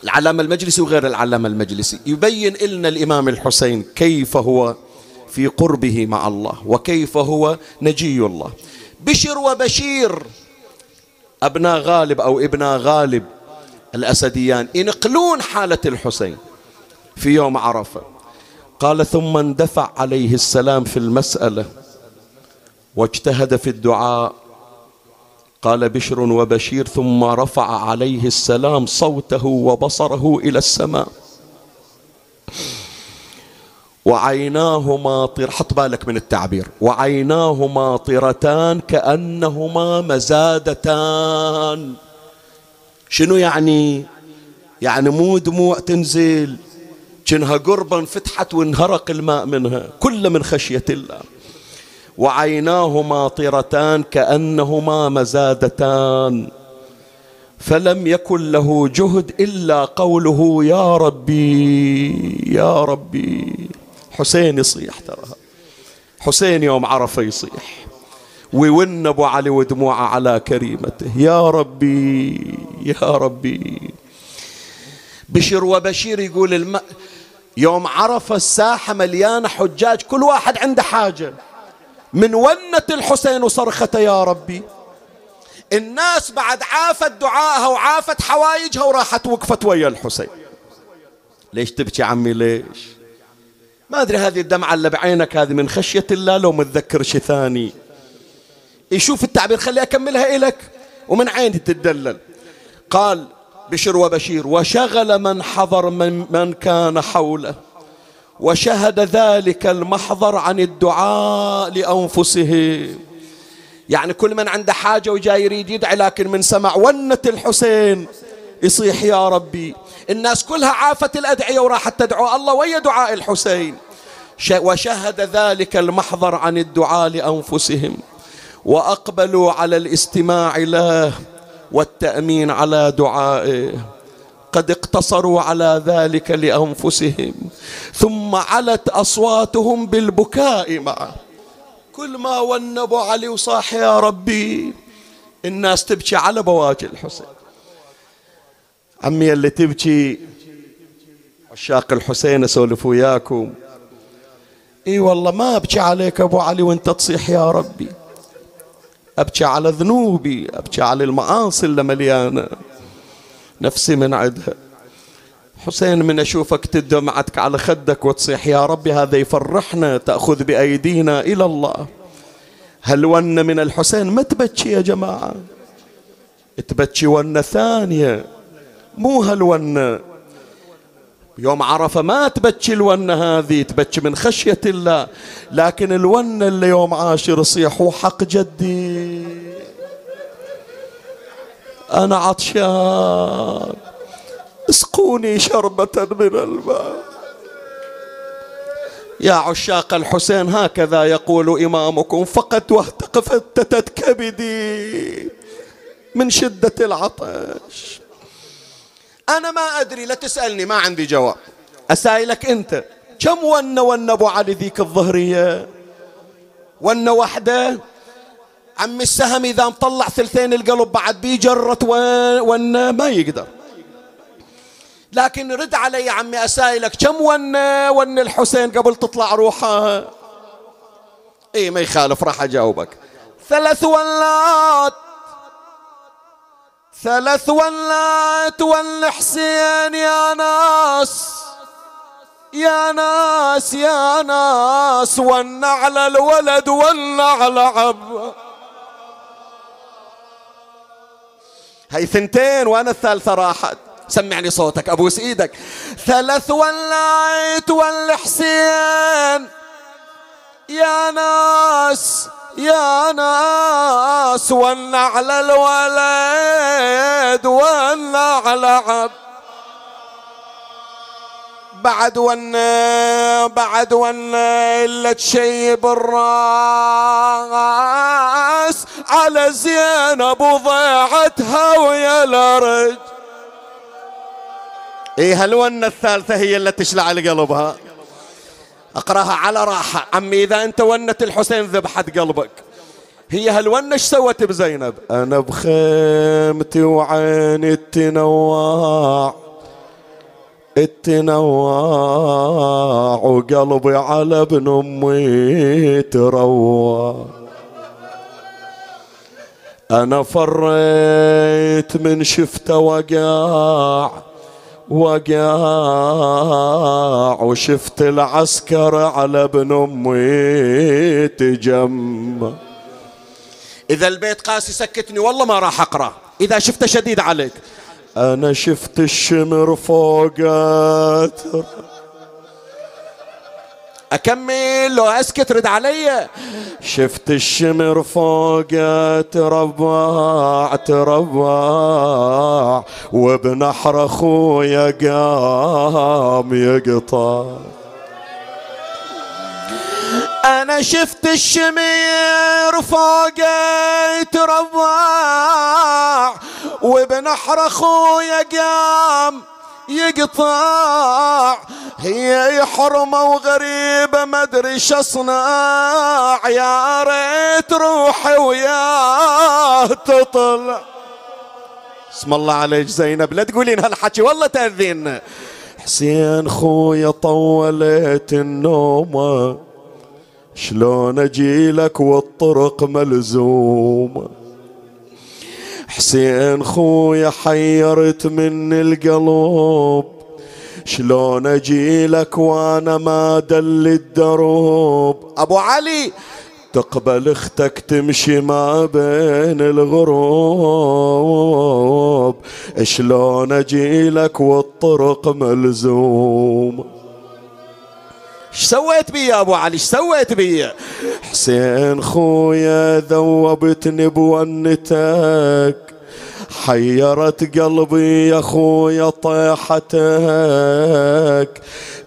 العلامة المجلسي وغير العلامة المجلسي. يبين لنا الإمام الحسين كيف هو في قربه مع الله وكيف هو نجي الله. بشر وبشير أبناء غالب أو ابنا غالب الأسديان ينقلون حالة الحسين في يوم عرفة. قال ثم اندفع عليه السلام في المسألة واجتهد في الدعاء. قال بشر وبشير. ثم رفع عليه السلام صوته وبصره إلى السماء. وعيناه ماطر حط بالك من التعبير. وعيناه ماطرتان كأنهما مزادتان. شنو يعني؟ يعني مو دموع تنزل كأنها قربا فتحت وانهرق الماء منها كل من خشية الله. وعيناه ماطرتان كأنهما مزادتان. فلم يكن له جهد إلا قوله يا ربي يا ربي. حسين يصيح ترى حسين يوم عرفة يصيح. ويون أبو علي ودموعه على كريمته. يا ربي يا ربي. بشر وبشير يقول الم... يوم عرف الساحة مليانة حجاج كل واحد عنده حاجة. من ونة الحسين وصرخته يا ربي. الناس بعد عافت دعائها وعافت حوايجها وراحت وقفت ويا الحسين. ليش تبكي عمي؟ ليش؟ ما أدري هذه الدمعة اللي بعينك هذه من خشية الله لو متذكر شيء ثاني. يشوف التعبير خلي أكملها إلك ومن عيني تتدلل. قال بشر وبشير وشغل من حضر من, من كان حوله وشهد ذلك المحضر عن الدعاء لأنفسه. يعني كل من عنده حاجة وجاي يريد يدعي لكن من سمع ونة الحسين يصيح يا ربي الناس كلها عافت الأدعية وراحت تدعو الله ويا دعاء الحسين. وشهد ذلك المحضر عن الدعاء لأنفسهم وأقبلوا على الاستماع له والتأمين على دعائه. قد اقتصروا على ذلك لأنفسهم ثم علت أصواتهم بالبكاء معه. كل ما ونبوا علي وصاح يا ربي الناس تبكي على بواجي الحسين. عمي اللي تبكي عشاق الحسين أسولف وياكم. إي والله ما أبكي عليك أبو علي وأنت تصيح يا ربي. أبكي على ذنوبي أبكي على المعاصي اللي مليانة. نفسي من عدها. حسين من أشوفك تدمعتك على خدك وتصيح يا ربي هذا يفرحنا تأخذ بأيدينا إلى الله. هل ون من الحسين؟ ما تبكي يا جماعة. تبكي ونة ثانية. مو هالونة. يوم عرفة ما تبكي الونة هذه تبكي من خشية الله. لكن الونة اللي يوم عاشر يصيح حق جدي. أنا عطشان. اسقوني شربة من الماء. يا عشاق الحسين هكذا يقول إمامكم فقط واهتقفت كبدي من شدة العطش. أنا ما أدري لا تسألني ما عندي جواب. أسائلك أنت كم ون ون أبو علي ذيك الظهرية؟ ون وحدة؟ عم السهم إذا مطلع ثلثين القلب بعد بيجرت ون ما يقدر. لكن رد علي يا عمي أسائلك كم ون ون الحسين قبل تطلع روحه؟ اي ما يخالف راح أجاوبك. ثلاث ولات ثلاث ولات والحسين يا ناس يا ناس يا ناس والنعل الولد والنعل عب هاي ثنتين وأنا الثالثة راحت. سمعني صوتك ابوس إيدك ثلاث ولات والحسين يا ناس يا ناس والنعل الولد والنعل عب. بعد ون بعد ون إلا تشيب الراس. على زينب وضيعتها ويا الأرج. إيه هالونة الثالثة هي اللي تشلع لقلبها أقرأها على راحة. عمي إذا أنت ونة الحسين ذبحت قلبك. هي هالونة إيش سوت بزينب؟ أنا بخيمتي وعيني التنوع التنوع وقلبي على ابن أمي تروع. أنا فريت من شفته وقاع وقاع وشفت العسكر على ابن أمي تجمع إذا البيت قاسي سكتني والله ما راح أقرأ. إذا شفته شديد عليك. أنا شفت الشمر فوقات أكمل لو أسكت رد علي. شفت الشمر فوق تربع تربع وبنحر أخويا قام يقطع. أنا شفت الشمير فوق تربع وبنحر أخويا قام يقطع. هي حرمة وغريبة ما أدري أصنع. يا ريت روحي وياه تطلع. اسم الله عليك زينب. لا تقولين هالحكي والله تأذين. حسين خويا طولت النومة شلون اجيلك والطرق ملزومه حسين خويا حيرت من القلب شلون اجيلك وأنا ما دل الدروب؟ أبو علي تقبل أختك تمشي ما بين الغروب. شلون اجيلك والطرق ملزوم؟ إيش سويت بي يا ابو علي؟ إيش سويت بي؟ حسين خويا ذوبتني بونتك حيرت قلبي يا خويا طيحتك.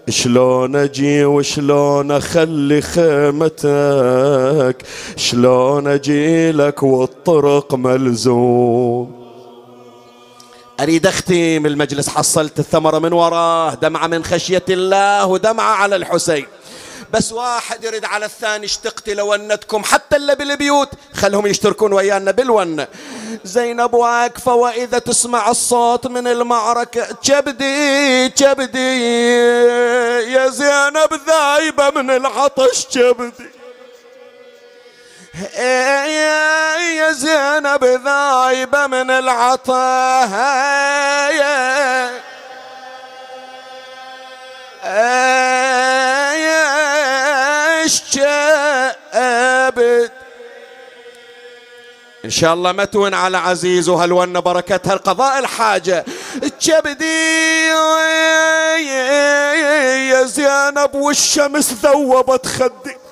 شلون أجي وشلون اخلي خيمتك؟ شلون أجي لك والطرق ملزوم؟ أريد أختم المجلس حصلت الثمرة من وراه دمعة من خشية الله ودمعة على الحسين. بس واحد يرد على الثاني اشتقت لونتكم حتى اللي بالبيوت خلهم يشتركون ويانا بالون. زينب واقفة وإذا تسمع الصوت من المعركة كبدي كبدي يا زينب ذايبة من العطش كبدي يا زينب ذايبة من العطش اشتابت إن شاء الله ما تون على عزيز وهالون بركتها القضاء الحاجة. كبدي يا زينب والشمس ذوبت خدي.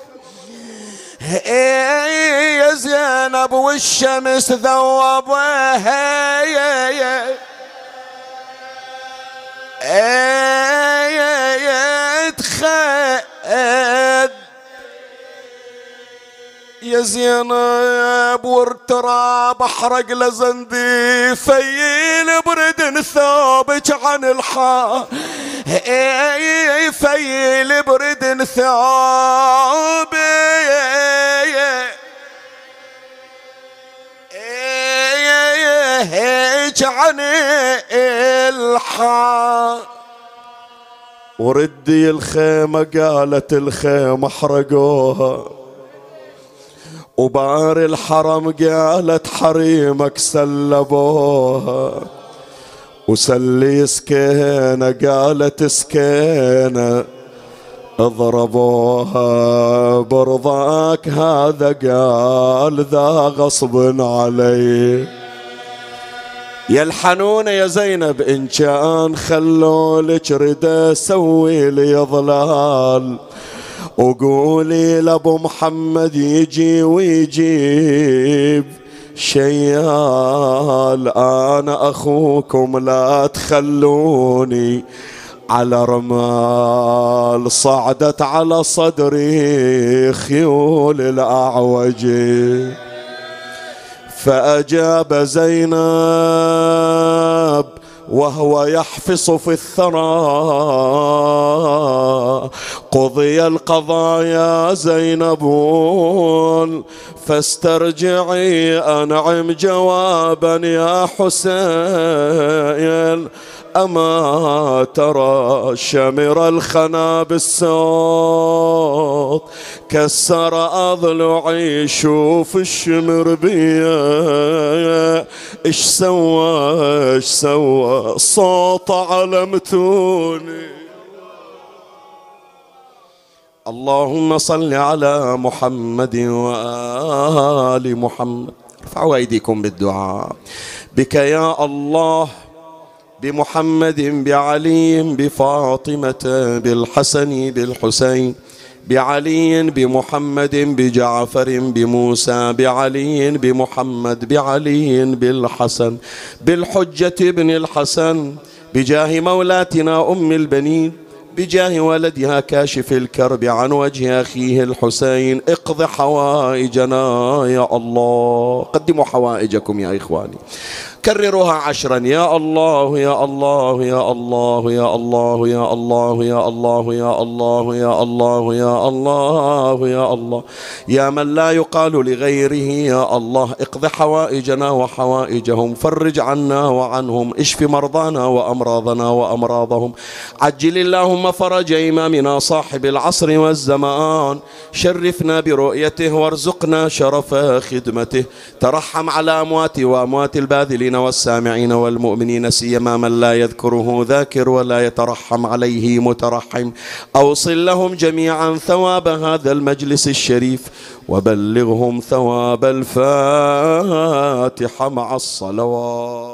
يا زينب والشمس ذوبها يا يا يا زينب وارتراب احرق لزندي فيل برد ثوبك عن الحا. فيل برد ثوبك عن الحا. وردي الخيمة قالت الخيمة احرقوها وبار الحرم قالت حريمك سلبوها وسلي سكينة قالت سكينة اضربوها. برضاك هذا قال ذا غصب علي. يا الحنونة يا زينب إن كان خلولك ردا سوي لي ظلال. وقولي لأبو محمد يجي ويجيب شيال. أنا أخوكم لا تخلوني على رمال. صعدت على صدري خيول الأعوج. فأجاب زينب وهو يحفص في الثرى. قضي القضاء يا زينب فاسترجعي أنعم جوابا يا حسين. أما ترى شمر الخنا بالصوت كسر أضلعي شوف الشمر بيا. إيش سوى إيش سوى؟ صوت علمتوني اللهم صل على محمد وآل محمد. ارفعوا أيديكم بالدعاء. بك يا الله بمحمد بعلي بفاطمة بالحسن بالحسين بعلي بمحمد بجعفر بموسى بعلي بمحمد بعلي بالحسن بالحجة بن الحسن بجاه مولاتنا أم البنين بجاه ولدها كاشف الكرب عن وجه أخيه الحسين اقض حوائجنا يا الله. قدموا حوائجكم يا إخواني. كرروها عشرا يا الله يا الله يا الله يا الله يا الله يا الله يا الله يا الله يا الله يا الله يا من لا يقال لغيره يا الله اقض حوائجنا وحوائجهم فرج عنا وعنهم اشف مرضانا وامراضنا وامراضهم عجل اللهم فرج امامنا صاحب العصر والزمان شرفنا برؤيته وارزقنا شرف خدمته ترحم على اموات واموات الباذلين والسامعين والمؤمنين سيما من لا يذكره ذاكر ولا يترحم عليه مترحم. أوصل لهم جميعا ثواب هذا المجلس الشريف وبلغهم ثواب الفاتحة مع الصلوات.